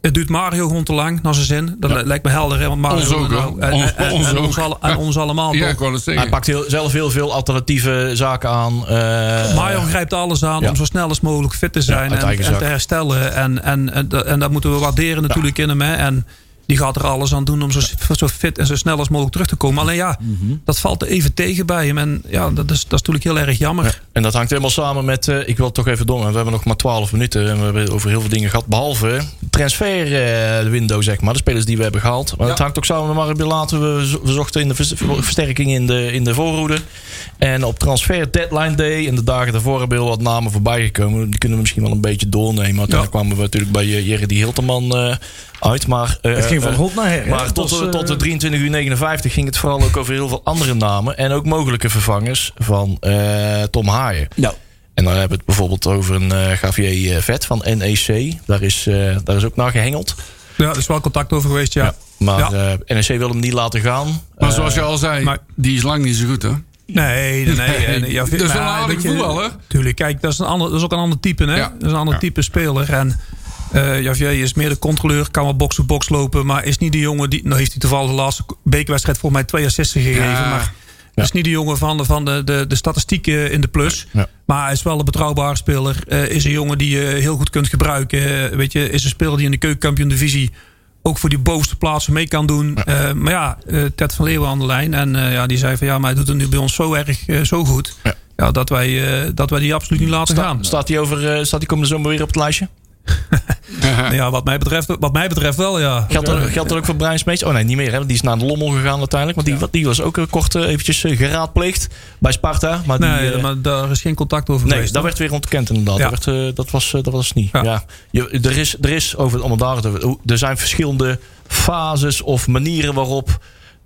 het duurt Mario gewoon te lang, naar zijn zin. Dat li- lijkt me helder. Hè? Want Mario Ons ook, nou, en, Ons- en- en- ons en ook. ons, alle- en ons allemaal. Ja. Hij pakt heel, zelf heel veel alternatieve zaken aan. eh, Mario grijpt alles aan ja. om zo snel als mogelijk fit te zijn en, te herstellen. En, en, en, dat- en dat moeten we waarderen natuurlijk in hem. Hè. En die gaat er alles aan doen om zo, zo fit en zo snel als mogelijk terug te komen. Alleen ja, Mhm. dat valt even tegen bij hem. En ja, dat is, dat is natuurlijk heel erg jammer. En En dat hangt helemaal samen met, eh, ik wil toch even door, we hebben nog maar 12 minuten en we hebben over heel veel dingen gehad. Behalve transfer eh, window, zeg maar, de spelers die we hebben gehaald. Maar het hangt ook samen met Maribel laten. We, zo- we zochten in de vers- versterking in de, in de voorhoede. En op transfer deadline day en de dagen daarvoor hebben heel wat namen voorbij gekomen. Die kunnen we misschien wel een beetje doornemen. Uiteindelijk kwamen we natuurlijk bij uh, Jerry die Hilterman eh, uit. Maar, eh, Het ging van eh, hot naar her. maar tot, was, eh, tot de 23 uur 59 ging het vooral ook over heel veel andere namen. En ook mogelijke vervangers van eh, Tom Haaien. Nou, En dan hebben we het bijvoorbeeld over een eh Gavier eh, Vet van NEC. Daar is, eh, daar is ook naar gehengeld. Ja, er is wel contact over geweest, ja. Maar Ja. eh, NEC wil hem niet laten gaan. Maar zoals je al zei, maar- die is lang niet zo goed, hè? Nee, nee, nee. En, ja, Dat is wel een je, voetballer. Tuurlijk, kijk, dat is, een ander, dat is ook een ander type, hè? Ja. Dat is een ander Ja. type speler. En eh Javier is meer de controleur, kan wel box-to-box lopen, maar is niet de jongen die. Nou, heeft hij toevallig de laatste bekerwedstrijd voor mij twee assists gegeven. Ja. Maar is niet de jongen van de, van de, de, de statistieken in de plus. Ja. Maar hij is wel een betrouwbare speler. Eh, is een jongen die je heel goed kunt gebruiken. Eh, weet je, is een speler die in de keukenkampioen divisie ook voor die bovenste plaatsen mee kan doen. Eh, maar ja, eh, Ted van Leeuwen aan de lijn. En eh, ja, die zei van ja, maar hij doet het nu bij ons zo erg, eh, zo goed. Ja. Ja. dat, wij, eh, dat wij die absoluut niet laten Sta- gaan. staat hij over, eh, staat hij komende zomer weer op het lijstje? Ja, wat mij betreft, wat mij betreft wel, ja. Geldt dat, geldt dat ook voor Brian Smeets? Oh nee, niet meer. Hè? Die is naar de Lommel gegaan uiteindelijk. Want die, die was ook eh, kort eh, eventjes eh, geraadpleegd bij Sparta. Maar die, Nee, eh, maar daar is geen contact over Nee, geweest. dat werd weer ontkend inderdaad. Ja. Dat, werd, dat, was, dat was niet. Ja. Ja. Je, er, is, er is over het allemaal daar Er zijn verschillende fases of manieren waarop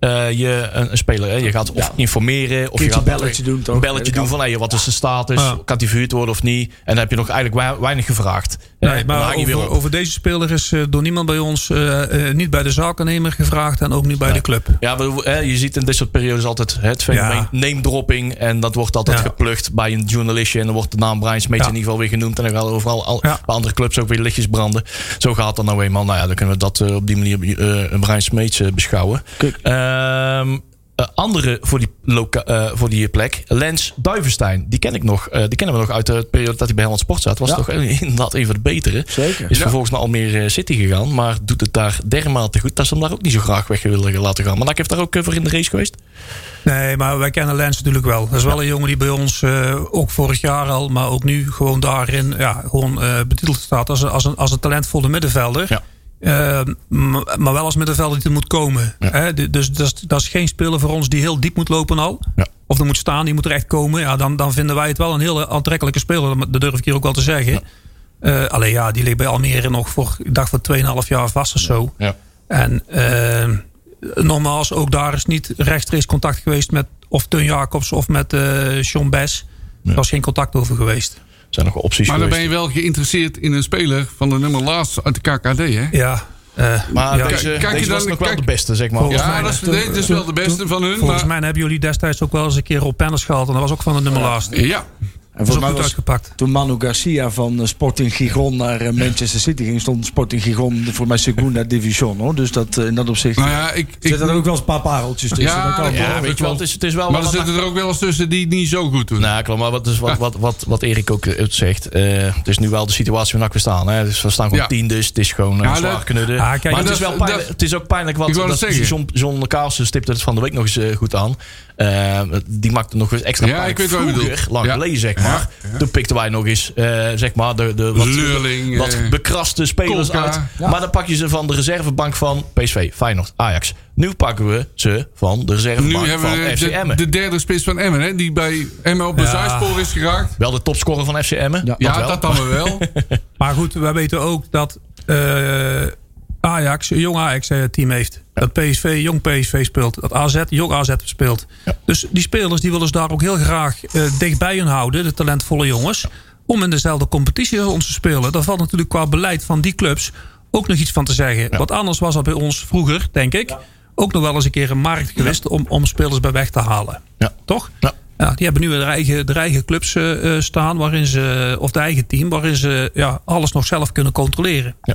eh, je een, een speler. Hè, je gaat of Ja. informeren. Of je gaat een belletje doen, toch? Een belletje doen van hey, wat is de status? Ja. Kan die verhuurd worden of niet? En dan heb je nog eigenlijk wei- weinig gevraagd. Nee, dan maar over, deze speler is eh, door niemand bij ons, eh, eh, niet bij de zakennemer gevraagd en ook niet bij de club. Ja, je ziet in dit soort periodes altijd het fenomeen Ja. name dropping. En dat wordt altijd Ja. geplukt bij een journalistje. En dan wordt de naam Brian Smeets Ja. in ieder geval weer genoemd. En dan gaan overal al, Ja. bij andere clubs ook weer lichtjes branden. Zo gaat dat nou eenmaal. Nou ja, dan kunnen we dat eh, op die manier eh een Brian Smeets eh, beschouwen. Kijk. Ehm eh, andere voor die, loka- eh, voor die plek. Lens Duivenstein. Die ken ik nog. eh, die kennen we nog uit de periode dat hij bij Helmond Sport zat. Was Ja. toch inderdaad een van de betere. Zeker. Is Ja. vervolgens naar Almere City gegaan. Maar doet het daar dermate goed. Dat ze hem daar ook niet zo graag weg willen laten gaan. Maar Nak heeft daar ook voor in de race geweest. Nee, maar wij kennen Lens natuurlijk wel. Dat is wel een jongen die bij ons, eh, ook vorig jaar al, maar ook nu gewoon daarin ja, gewoon, eh, betiteld staat als een, als, een, als een talentvolle middenvelder. Ja. Eh, m- maar wel als middenvelder die er moet komen. Ja. Hè? Dus dat is, dat is geen speler voor ons die heel diep moet lopen al. Ja. Of er moet staan, die moet er echt komen. Ja, dan, dan vinden wij het wel een hele aantrekkelijke speler. Dat durf ik hier ook wel te zeggen. Eh, alleen ja, die ligt bij Almere nog voor, ik dacht voor 2,5 jaar vast of zo. Ja. En eh, nogmaals, ook daar is niet rechtstreeks contact geweest met of Teun Jacobs of met eh Sean Bess. Er was geen contact over geweest. Zijn nog wel opties Maar dan ben je wel geïnteresseerd in een speler van de nummer laatst uit de KKD, hè? Ja, eh, Maar ja. deze, Kijk- kijk je deze was dan- nog wel de beste, zeg maar. Volgens Ja, mij- dat is, toen- nee, wel de beste toen- van hun. Volgens Maar, mij hebben jullie destijds ook wel eens een keer op Penners gehaald. En dat was ook van de nummer laatste. ja, En ook mij was uitgepakt. toen Manu Garcia van eh, Sporting Gijon naar eh, Manchester City ging, stond Sporting Gijon voor mij Segunda Division. Hoor. Dus dat, eh, in dat opzicht nou ja, ik, ik, zitten er ook wel eens een paar pareltjes tussen. Ja, kan. Ja, weet je wel, het is, het is wel... maar er zitten er ook wel eens tussen die het niet zo goed doen. Nou, klopt. Maar wat, dus wat, wat, wat, wat Erik ook zegt. eh, het is nu wel de situatie waarin we staan. Hè. Dus we staan gewoon Ja. tien, dus het is gewoon uh, Ja, zwaar dat- knudden. Ah, kijk, maar het is, wel pijnlijk, dat- het is ook pijnlijk zeggen. John, John Carlsen stipte het van de week nog eens goed aan. Eh, die maakte nog eens extra Ja, ik weet Vroeger, lang Ja. geleden zeg maar. Toen pikten wij nog eens eh, zeg maar de, de wat, Leurling, wat eh, bekraste spelers Kolka. uit. Ja. Maar dan pak je ze van de reservebank van PSV, Feyenoord, Ajax. Nu pakken we ze van de Nu reservebank hebben van we FC de, Emmen. de derde spits van Emmen, hè, die bij Emmen op de Ja. zijspoor is geraakt. Wel de topscorer van FC Emmen. Ja. Ja, wel. dat dan wel. Maar goed, wij weten ook dat eh, Ajax, een jong Ajax eh, team heeft. Dat PSV, jong PSV speelt. Dat AZ, jong AZ speelt. Dus die spelers die willen ze daar ook heel graag eh, dichtbij hun houden. De talentvolle jongens. Om in dezelfde competitie als ons te spelen. Daar valt natuurlijk qua beleid van die clubs ook nog iets van te zeggen. Want anders was dat bij ons vroeger, denk ik... ook nog wel eens een keer een markt geweest... om, om spelers bij weg te halen. Ja. Toch? Ja. Ja, die hebben nu hun eigen, de eigen clubs eh, eh, staan, waarin ze, of de eigen team, waarin ze ja, alles nog zelf kunnen controleren. Ja.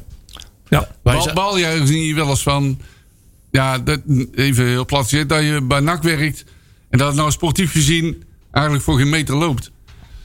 Ja. Bal, baljuichen zie je wel eens van... Ja, dat, even heel plat gezegd, dat je bij NAC werkt... en dat het nou sportief gezien eigenlijk voor geen meter loopt.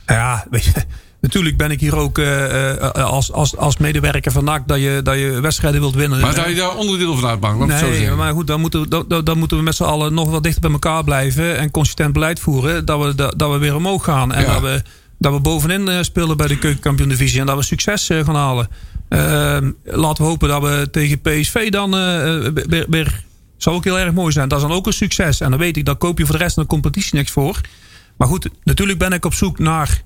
Ja, weet je, natuurlijk ben ik hier ook eh, eh, als, als, als medewerker van NAC dat je, dat je wedstrijden wilt winnen. Maar dat je daar onderdeel van uitmaakt, zo Nee, zeggen. maar goed, dan moeten, we, dan- dan, moeten we met z'n allen nog wat dichter bij elkaar blijven en consistent beleid voeren. Dat we, dat, dat we weer omhoog gaan. En Ja. dat we dat we bovenin eh, spelen bij de keukenkampioen divisie. En dat we succes gaan halen. Ehm, laten we hopen dat we tegen PSV dan eh, eh, weer, weer... Zou ook heel erg mooi zijn. Dat is dan ook een succes. En dan weet ik, daar koop je voor de rest van de competitie niks voor. Maar goed, natuurlijk ben ik op zoek naar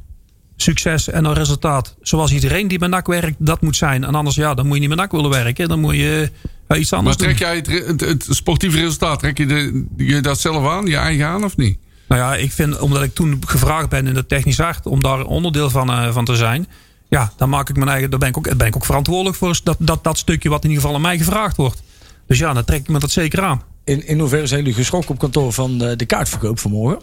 succes en een resultaat. Zoals iedereen die bij NAC werkt, dat moet zijn. En anders, ja, dan moet je niet bij NAC willen werken. Dan moet je eh, iets Maar anders doen. trek jij het, het, het sportieve resultaat, trek je, de, je dat zelf aan, je eigen aan of niet? Nou ja, ik vind, omdat ik toen gevraagd ben in de technisch hart om daar onderdeel van, van te zijn. Ja, dan maak ik mijn eigen. Daar ben ik ook, ben ik ook verantwoordelijk voor. Dat, dat, dat stukje wat in ieder geval aan mij gevraagd wordt. Dus ja, dan trek ik me dat zeker aan. In, in hoeverre zijn jullie geschrokken op kantoor van de, de kaartverkoop vanmorgen?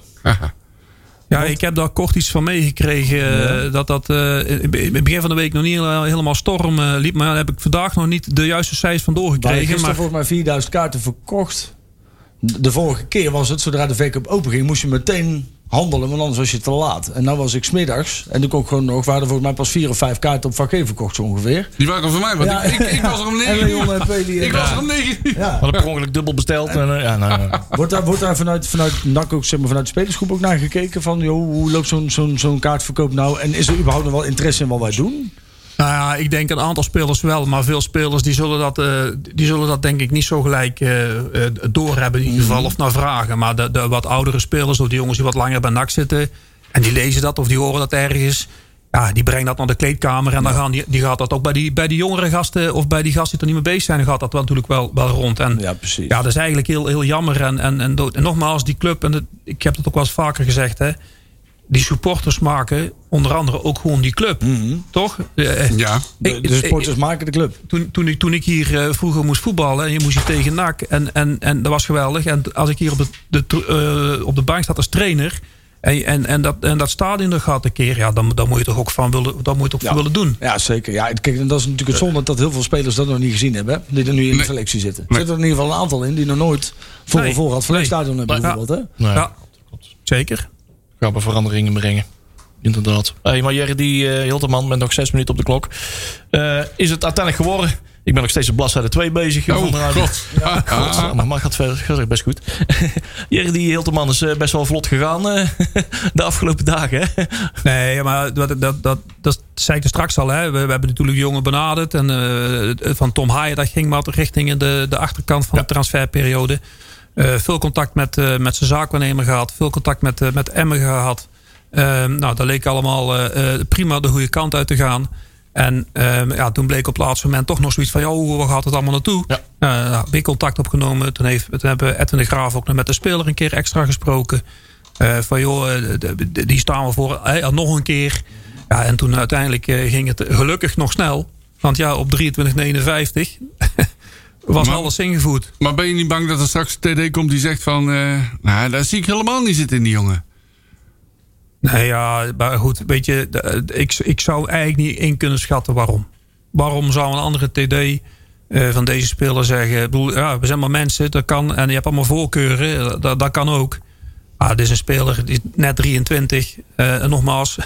Ja, ik heb daar kort iets van meegekregen. eh, Dat dat eh, in het begin van de week nog niet hele- helemaal storm eh, liep. Maar daar heb ik vandaag nog niet de juiste cijfers van doorgekregen. gisteren Maar volgens mij 4000 kaarten verkocht. De vorige keer was het, zodra de verkoop open ging, moest je meteen handelen, want anders was je te laat. En nou was ik smiddags en toen kon ik gewoon nog, waren er volgens mij pas vier of vijf kaarten op vak verkocht zo ongeveer. Die waren van mij, want Ja. ik, ik, ik was er om En 9 Leon uur. en Peli. Ik was er om 9 uur. Ja. Hadden per ongeluk dubbel besteld. En, eh, ja, nou, ja. Wordt daar, wordt daar vanuit, vanuit NAC ook, zeg maar, vanuit de spelersgroep ook naar gekeken? Van, joh, hoe loopt zo'n zo'n zo'n kaartverkoop nou? En is er überhaupt nog wel interesse in wat wij doen? Nou ja, ik denk een aantal spelers wel. Maar veel spelers die zullen dat, eh, die zullen dat denk ik niet zo gelijk eh, doorhebben in ieder geval. Of naar vragen. Maar de, de wat oudere spelers of die jongens die wat langer bij NAC zitten. En die lezen dat of die horen dat ergens. Ja, die brengen dat naar de kleedkamer. En dan gaan die, die gaat dat ook bij die, bij die jongere gasten. Of bij die gasten die er niet mee bezig zijn. Dan gaat dat wel natuurlijk wel, wel rond. En Ja, precies. ja, dat is eigenlijk heel, heel jammer. En, en, en, nogmaals, die club, en dat- ik heb het ook wel eens vaker gezegd, hè, die supporters maken onder andere ook gewoon die club. Toch? Eh, Ja. De, supporters maken de club. toen, toen, ik, toen ik hier eh, vroeger moest voetballen en je moest hier tegen NAC en, en, en dat was geweldig. En als ik hier op de, de, eh, op de bank zat als trainer en, en, en, dat, en dat stadion er gaat een keer, ja, dan, dan moet je toch ook van willen, dan moet je toch Ja. voor willen doen. Ja, zeker. Ja, kijk, en dat is natuurlijk het zonde dat heel veel spelers dat nog niet gezien hebben. hè, Die er nu in de selectie zitten. Er zitten er in ieder geval een aantal in die nog nooit voor Nee. een voorraad van een Nee. stadion hebben Ja. bijvoorbeeld. Hè? Ja. Ja, zeker. Gaan we veranderingen brengen. Inderdaad. Hey, maar Jerry die uh, Hilterman met nog zes minuten op de klok. Eh, is het uiteindelijk geworden? Ik ben nog steeds op bladzijde 2 bezig. Oh, god. Ja, god. Maar mag gaat verder. Gaat best goed. Jerry die Hilterman is eh, best wel vlot gegaan eh, de afgelopen dagen. Hè? Nee, maar dat, dat, dat, dat, dat zei ik er straks al. Hè. We, we hebben natuurlijk de jongen benaderd. En eh, van Tom Haaien, dat ging wat richting de, de achterkant van de transferperiode. Eh, veel contact met, eh, met zijn zaakwaarnemer gehad. Veel contact met, eh, met Emmen gehad. Eh, nou, dat leek allemaal prima de goede kant uit te gaan. En eh, ja, toen bleek op het laatste moment toch nog zoiets van... joh, waar gaat het allemaal naartoe? Ja. Nou, weer contact opgenomen. Toen, heeft, toen hebben Edwin de Graaf ook nog met de speler een keer extra gesproken. Van joh, die staan we voor nog een keer. Ja, en toen uiteindelijk ging het gelukkig nog snel. Want ja, op 23,59 was Maar- alles ingevoerd. Maar ben je niet bang dat er straks een TD komt die zegt van... eh, nou, daar zie ik helemaal niet zitten in die jongen. Nee, ja, maar goed, weet je, de- ik, ik zou eigenlijk niet in kunnen schatten waarom. Waarom zou een andere TD eh, van deze speler zeggen... Ik bedoel, ja, we zijn maar mensen, dat kan, en je hebt allemaal voorkeuren, eh, dat, dat kan ook. Ah, dit is een speler, die is net 23, eh, en nogmaals...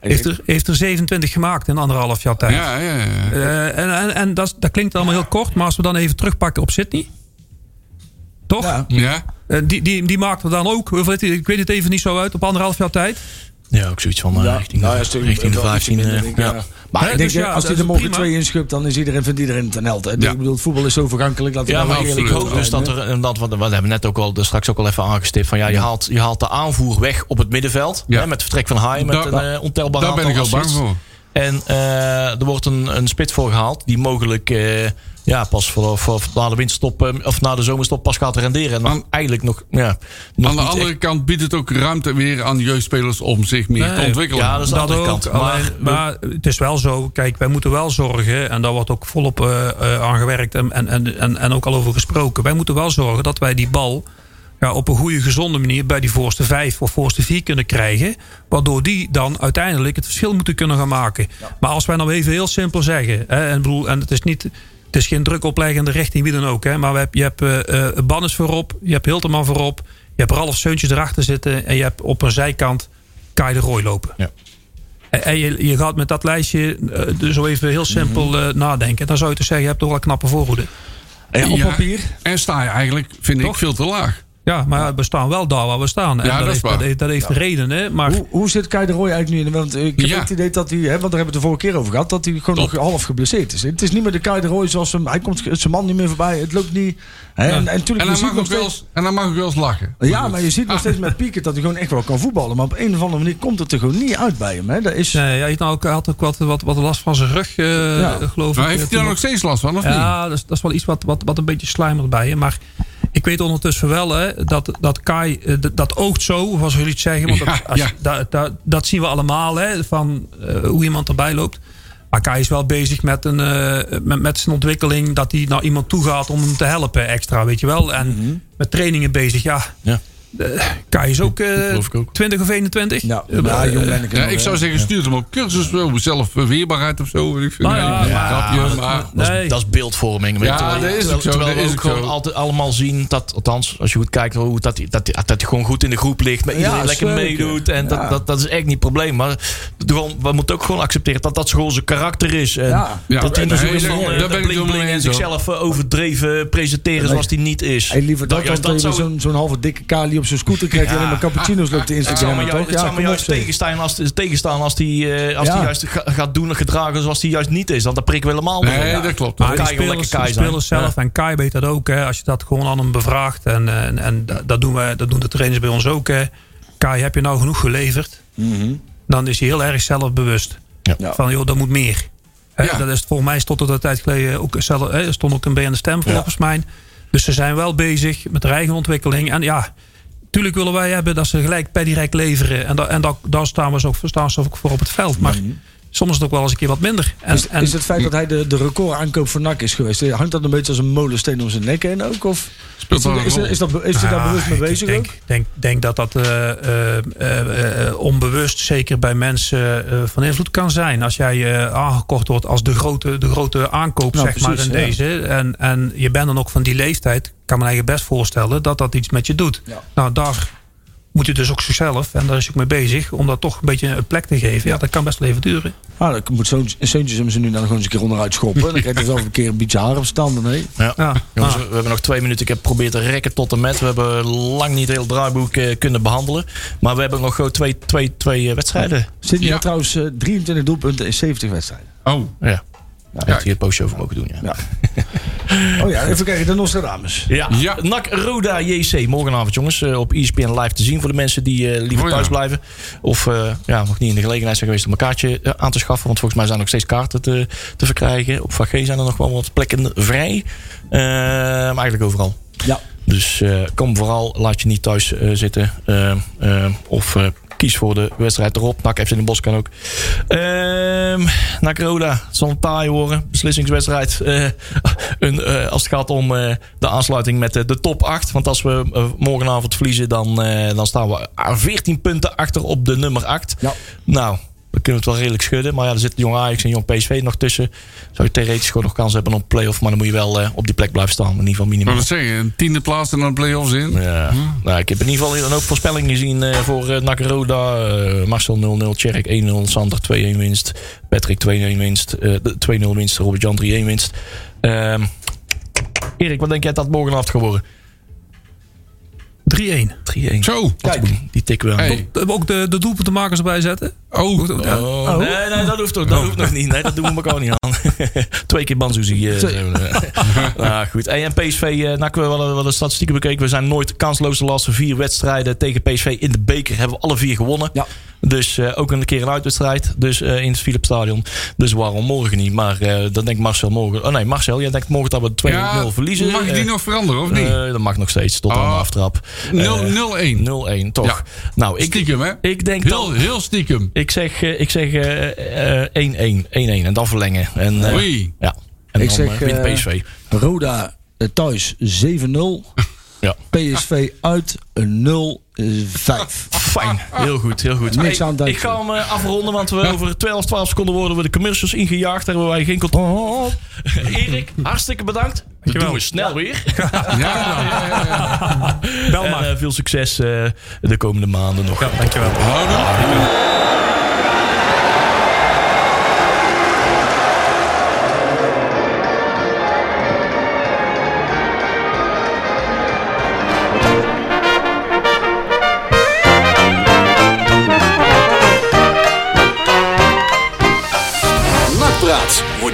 Heeft er, heeft er 27 gemaakt in anderhalf jaar tijd. Ja, ja, ja. Eh, en en, en dat, dat klinkt allemaal heel kort, maar als we dan even terugpakken op Sydney. Toch? Ja. Ja, Eh, die, die, die maakte dan ook, ik weet het even niet zo uit, op anderhalf jaar tijd. Ja, ook zoiets van eh, Ja, richting, nou ja, de, stuk- richting de wel ietsje 15. minder, eh, denk ik, ja. ja. Maar ik denk, dus als dat hij er morgen twee inschupt, dan is iedereen, vindt iedereen het een held. Ik bedoel, voetbal is zo vergankelijk. We Ja, maar ik, hoop dus dat er, en dat wat we hebben net ook al, er straks ook al even aangestipt, van ja, je, haalt, je haalt de aanvoer weg op het middenveld. Hè, met het vertrek van Haaien, met een uh, ontelbaar daar ben ik al bang voor. En eh, er wordt een, een spit voor gehaald die mogelijk eh, ja, pas voor, voor, na de winterstop eh, of na de zomerstop pas gaat renderen. En nog Aan- eigenlijk nog, ja, nog Aan de andere echt- kant biedt het ook ruimte weer aan jeugdspelers om zich meer te ontwikkelen. ja, dat is de dat andere ook. kant. Maar- Maar, het is wel zo. Kijk, wij moeten wel zorgen. En daar wordt ook volop eh eh, aan gewerkt. En, en, en, en, en ook al over gesproken. Wij moeten wel zorgen dat wij die bal. Ja, op een goede, gezonde manier bij die voorste vijf of voorste vier kunnen krijgen. Waardoor die dan uiteindelijk het verschil moeten kunnen gaan maken. Maar als wij nou even heel simpel zeggen. Hè, en, ik bedoel, en het is niet. Het is geen druk opleggende richting wie dan ook. Hè, maar je hebt eh eh, Bannes voorop. Je hebt Hilterman voorop. Je hebt Ralf Seuntjes erachter zitten. En je hebt op een zijkant Kai de Rooi lopen. Ja. En en je, je gaat met dat lijstje dus zo even heel simpel Mhm. eh, nadenken. Dan zou je toch zeggen, je hebt toch wel een knappe voorhoede. En op Ja. papier. En sta je eigenlijk, vind ik, veel te laag. Ja, maar we staan wel daar waar we staan. En Ja, dat is heeft, waar. dat, heeft, dat heeft een reden, hè. Maar Hoe, hoe zit Kai de Roy eigenlijk nu in? Want ik heb Ja. het idee dat hij, hè, want daar hebben we het de vorige keer over gehad, dat hij gewoon nog half geblesseerd is. Het is niet meer de Kai de Roy zoals hem, hij komt zijn man niet meer voorbij, het loopt niet. Hè, en, en, En dan mag nog ook wel steeds, eens, en dan mag ook wel eens lachen. ja, maar je ziet nog steeds met Piekert dat hij gewoon echt wel kan voetballen. Maar op een of andere manier komt het er gewoon niet uit bij hem. Hè. Dat is, nee, hij heeft nou had ook wat, wat, wat last van zijn rug, eh, Ja. geloof Maar ik. heeft eh, hij daar nog steeds last van, of niet? Ja, dat is, dat is wel iets wat, wat, wat een beetje slijmert bij je. Maar ik weet ondertussen wel hè, dat, dat Kai, eh, dat, oogt zo, zoals jullie het zeggen. Want Ja, dat, als, ja. dat, zien we allemaal, hè, van eh, hoe iemand erbij loopt. Maar Kai is wel bezig met, een, eh, met, met zijn ontwikkeling. Dat hij naar iemand toe gaat om hem te helpen extra, weet je wel. En met trainingen bezig, ja. Ja. Eh, Kai is ook, eh, ik ook. 20 of 21. ja, Eh, ja, eh, jong ben ik Ja, ik zou zeggen, stuur hem op cursus over zelfweerbaarheid of zo. weet Ik vind ja, nee, maar- grapje, maar... Dat is, Nee. dat is beeldvorming. Ja, terwijl, dat is terwijl- ook zo, terwijl dat we is ook gewoon zo. altijd allemaal zien dat, althans, als je goed kijkt, hoe dat, hij- dat, dat gewoon goed in de groep ligt, met Ja, iedereen lekker zeker. meedoet. En dat, Ja. dat, dat is echt niet het probleem. Maar gewoon, we moeten ook gewoon accepteren dat dat gewoon zijn karakter is. En Ja. Dat hij niet zo nee, is van ik bling en zichzelf overdreven presenteren zoals hij niet is. Dat, Dat- dan dat zo'n halve dikke kali op zijn scooter krijgt die alleen maar cappuccino's loopt te Het zou me, toch? het zou me kom juist tegenstaan als, tegenstaan als hij eh, als Ja. die juist ga- gaat doen en gedragen zoals hij juist niet is. Dan dat prikken we helemaal. Nee, Ja. dat klopt. Maar die spelers, Kai zelf en Kai weet dat ook. Hè, als je dat gewoon aan hem bevraagt. En, eh, en, en dat- doen we, dat doen de trainers bij ons ook. Hè. Kai, heb je nou genoeg geleverd? Dan is hij heel erg zelfbewust. Ja. Ja. Van joh, dat moet meer. Hè, Ja. Dat is, volgens mij stond het een tijd geleden ook, zelf, hè, stond ook een bij aan de stem volgens mij. Dus ze zijn wel bezig met eigen ontwikkeling. En ja, tuurlijk willen wij hebben dat ze gelijk per direct leveren. En, da, en da, daar staan we, zo, staan ze ook voor op het veld. Maar soms is het ook wel eens een keer wat minder. En, Is, en, is het feit dat hij de, de record aankoop voor NAC is geweest, eh, hangt dat een beetje als een molensteen om zijn nek heen ook? Of Speelt is, hij- is, dat, is hij daar Ah, bewust mee ik bezig denk, ook? denk, denk dat dat eh, eh, onbewust zeker bij mensen eh, van invloed kan zijn. Als jij eh, aangekocht wordt als de grote, de grote aankoop, Nou, zeg maar, in ja. deze. En, en je bent dan ook van die leeftijd, kan me eigenlijk best voorstellen dat dat iets met je doet. Ja. Nou, daar moet je dus ook zichzelf, en daar is ook mee bezig, om dat toch een beetje een plek te geven. Ja, dat kan best wel even duren. Ah, dan moet zo'n zoontjes hem ze nu dan gewoon eens een keer onderuit schoppen. Dan krijgt hij zelf een keer een beetje haar op standen. Nee. Ja. Ja. Jongens, Ah. we hebben nog twee minuten. Ik heb geprobeerd te rekken tot en met. We hebben lang niet heel het draaiboek eh, kunnen behandelen. Maar we hebben nog gewoon twee, twee, twee eh, wedstrijden. Ja. had trouwens eh, 23 doelpunten in 70 wedstrijden. Oh, Ja. Ja, Ja. hier het postje over mogen doen. Ja. Ja. Oh ja, even kijken, de Nostradamus. Ja, Ja. NAC Roda JC. Morgenavond jongens. eh, op ESPN live te zien voor de mensen die eh, liever Oh ja. thuis blijven. Of eh, ja, nog niet in de gelegenheid zijn geweest om een kaartje aan te schaffen. Want volgens mij zijn er nog steeds kaarten te, te verkrijgen. Op VG zijn er nog wel wat plekken vrij. Eh, maar eigenlijk overal. Ja. Dus eh, kom vooral, laat je niet thuis zitten. Of eh, kies voor de wedstrijd erop. NAC FC in de Bos kan ook. Ehm NAC Roda, zal een taai worden. Beslissingswedstrijd. Eh, een, eh, als het gaat om eh, de aansluiting met de, top 8. Want als we morgenavond verliezen, dan, dan staan we aan 14 punten achter op de nummer 8. Ja. Nou, dan kunnen we het wel redelijk schudden. Maar ja, er zit jong Ajax en jong PSV nog tussen. Zou je theoretisch gewoon nog kans hebben op een play-off. Maar dan moet je wel eh, op die plek blijven staan. In ieder geval minimaal. wil het zeggen, een tiende plaats en dan play-offs in. Ja. Nou, ik heb in ieder geval een hoop voorspellingen gezien eh, voor uh. Eh, Marcel 0-0, Tjerk 1-0, Sander 2-1 winst. Patrick 2-1 winst. eh, de 2-0 winst, Robert-Jan 3-1 winst. Ehm, Erik, wat denk jij dat het morgenavond gaat worden? 3-1. 3-1. Zo. Kijk. Die tikken we aan. Hey. Hebben we ook de, de doelpuntenmakers erbij zetten? Oh, Ja. Oh, Nee, nee, dat hoeft, toch, dat hoeft nog niet. Nee, dat doen we elkaar niet aan. Twee keer Banzuzi. eh, we. nou, goed. Hey, En PSV, eh NAC, we hadden wel de statistieken bekeken. We zijn nooit kansloos de laatste vier wedstrijden tegen PSV in de beker. Hebben we alle vier gewonnen. Ja. Dus eh, ook een keer een uitwedstrijd. Dus eh, in het Philips Stadion. Dus waarom morgen niet? Maar eh, dan denkt Marcel morgen. Oh nee, Marcel, jij denkt morgen dat we 2-0 ja, verliezen. mag ik die nog veranderen of niet? eh, dat mag nog steeds, tot aan de Oh. aftrap. 0-1. 0-1, toch? Ja. Nou, ik, Stiekem, hè? ik denk Heel, dan... heel stiekem. Ik zeg, eh, ik zeg eh, eh, 1-1. 1-1 en dan verlengen. En, eh, Oei. ja. En Ik dan zeg, wint PSV. Roda thuis 7-0. Ja. PSV uit 0-5. Fijn, heel goed, heel goed. Niks aan ik ga hem eh, afronden, want we over 12, 12 seconden worden we de commercials ingejaagd. Daar hebben wij geen controle op. Erik, hartstikke bedankt. Dat Dankjewel. doen we snel weer. Ja, ja, ja, ja. Bel En maar. eh, veel succes eh, de komende maanden nog. Ja, dankjewel. Houden.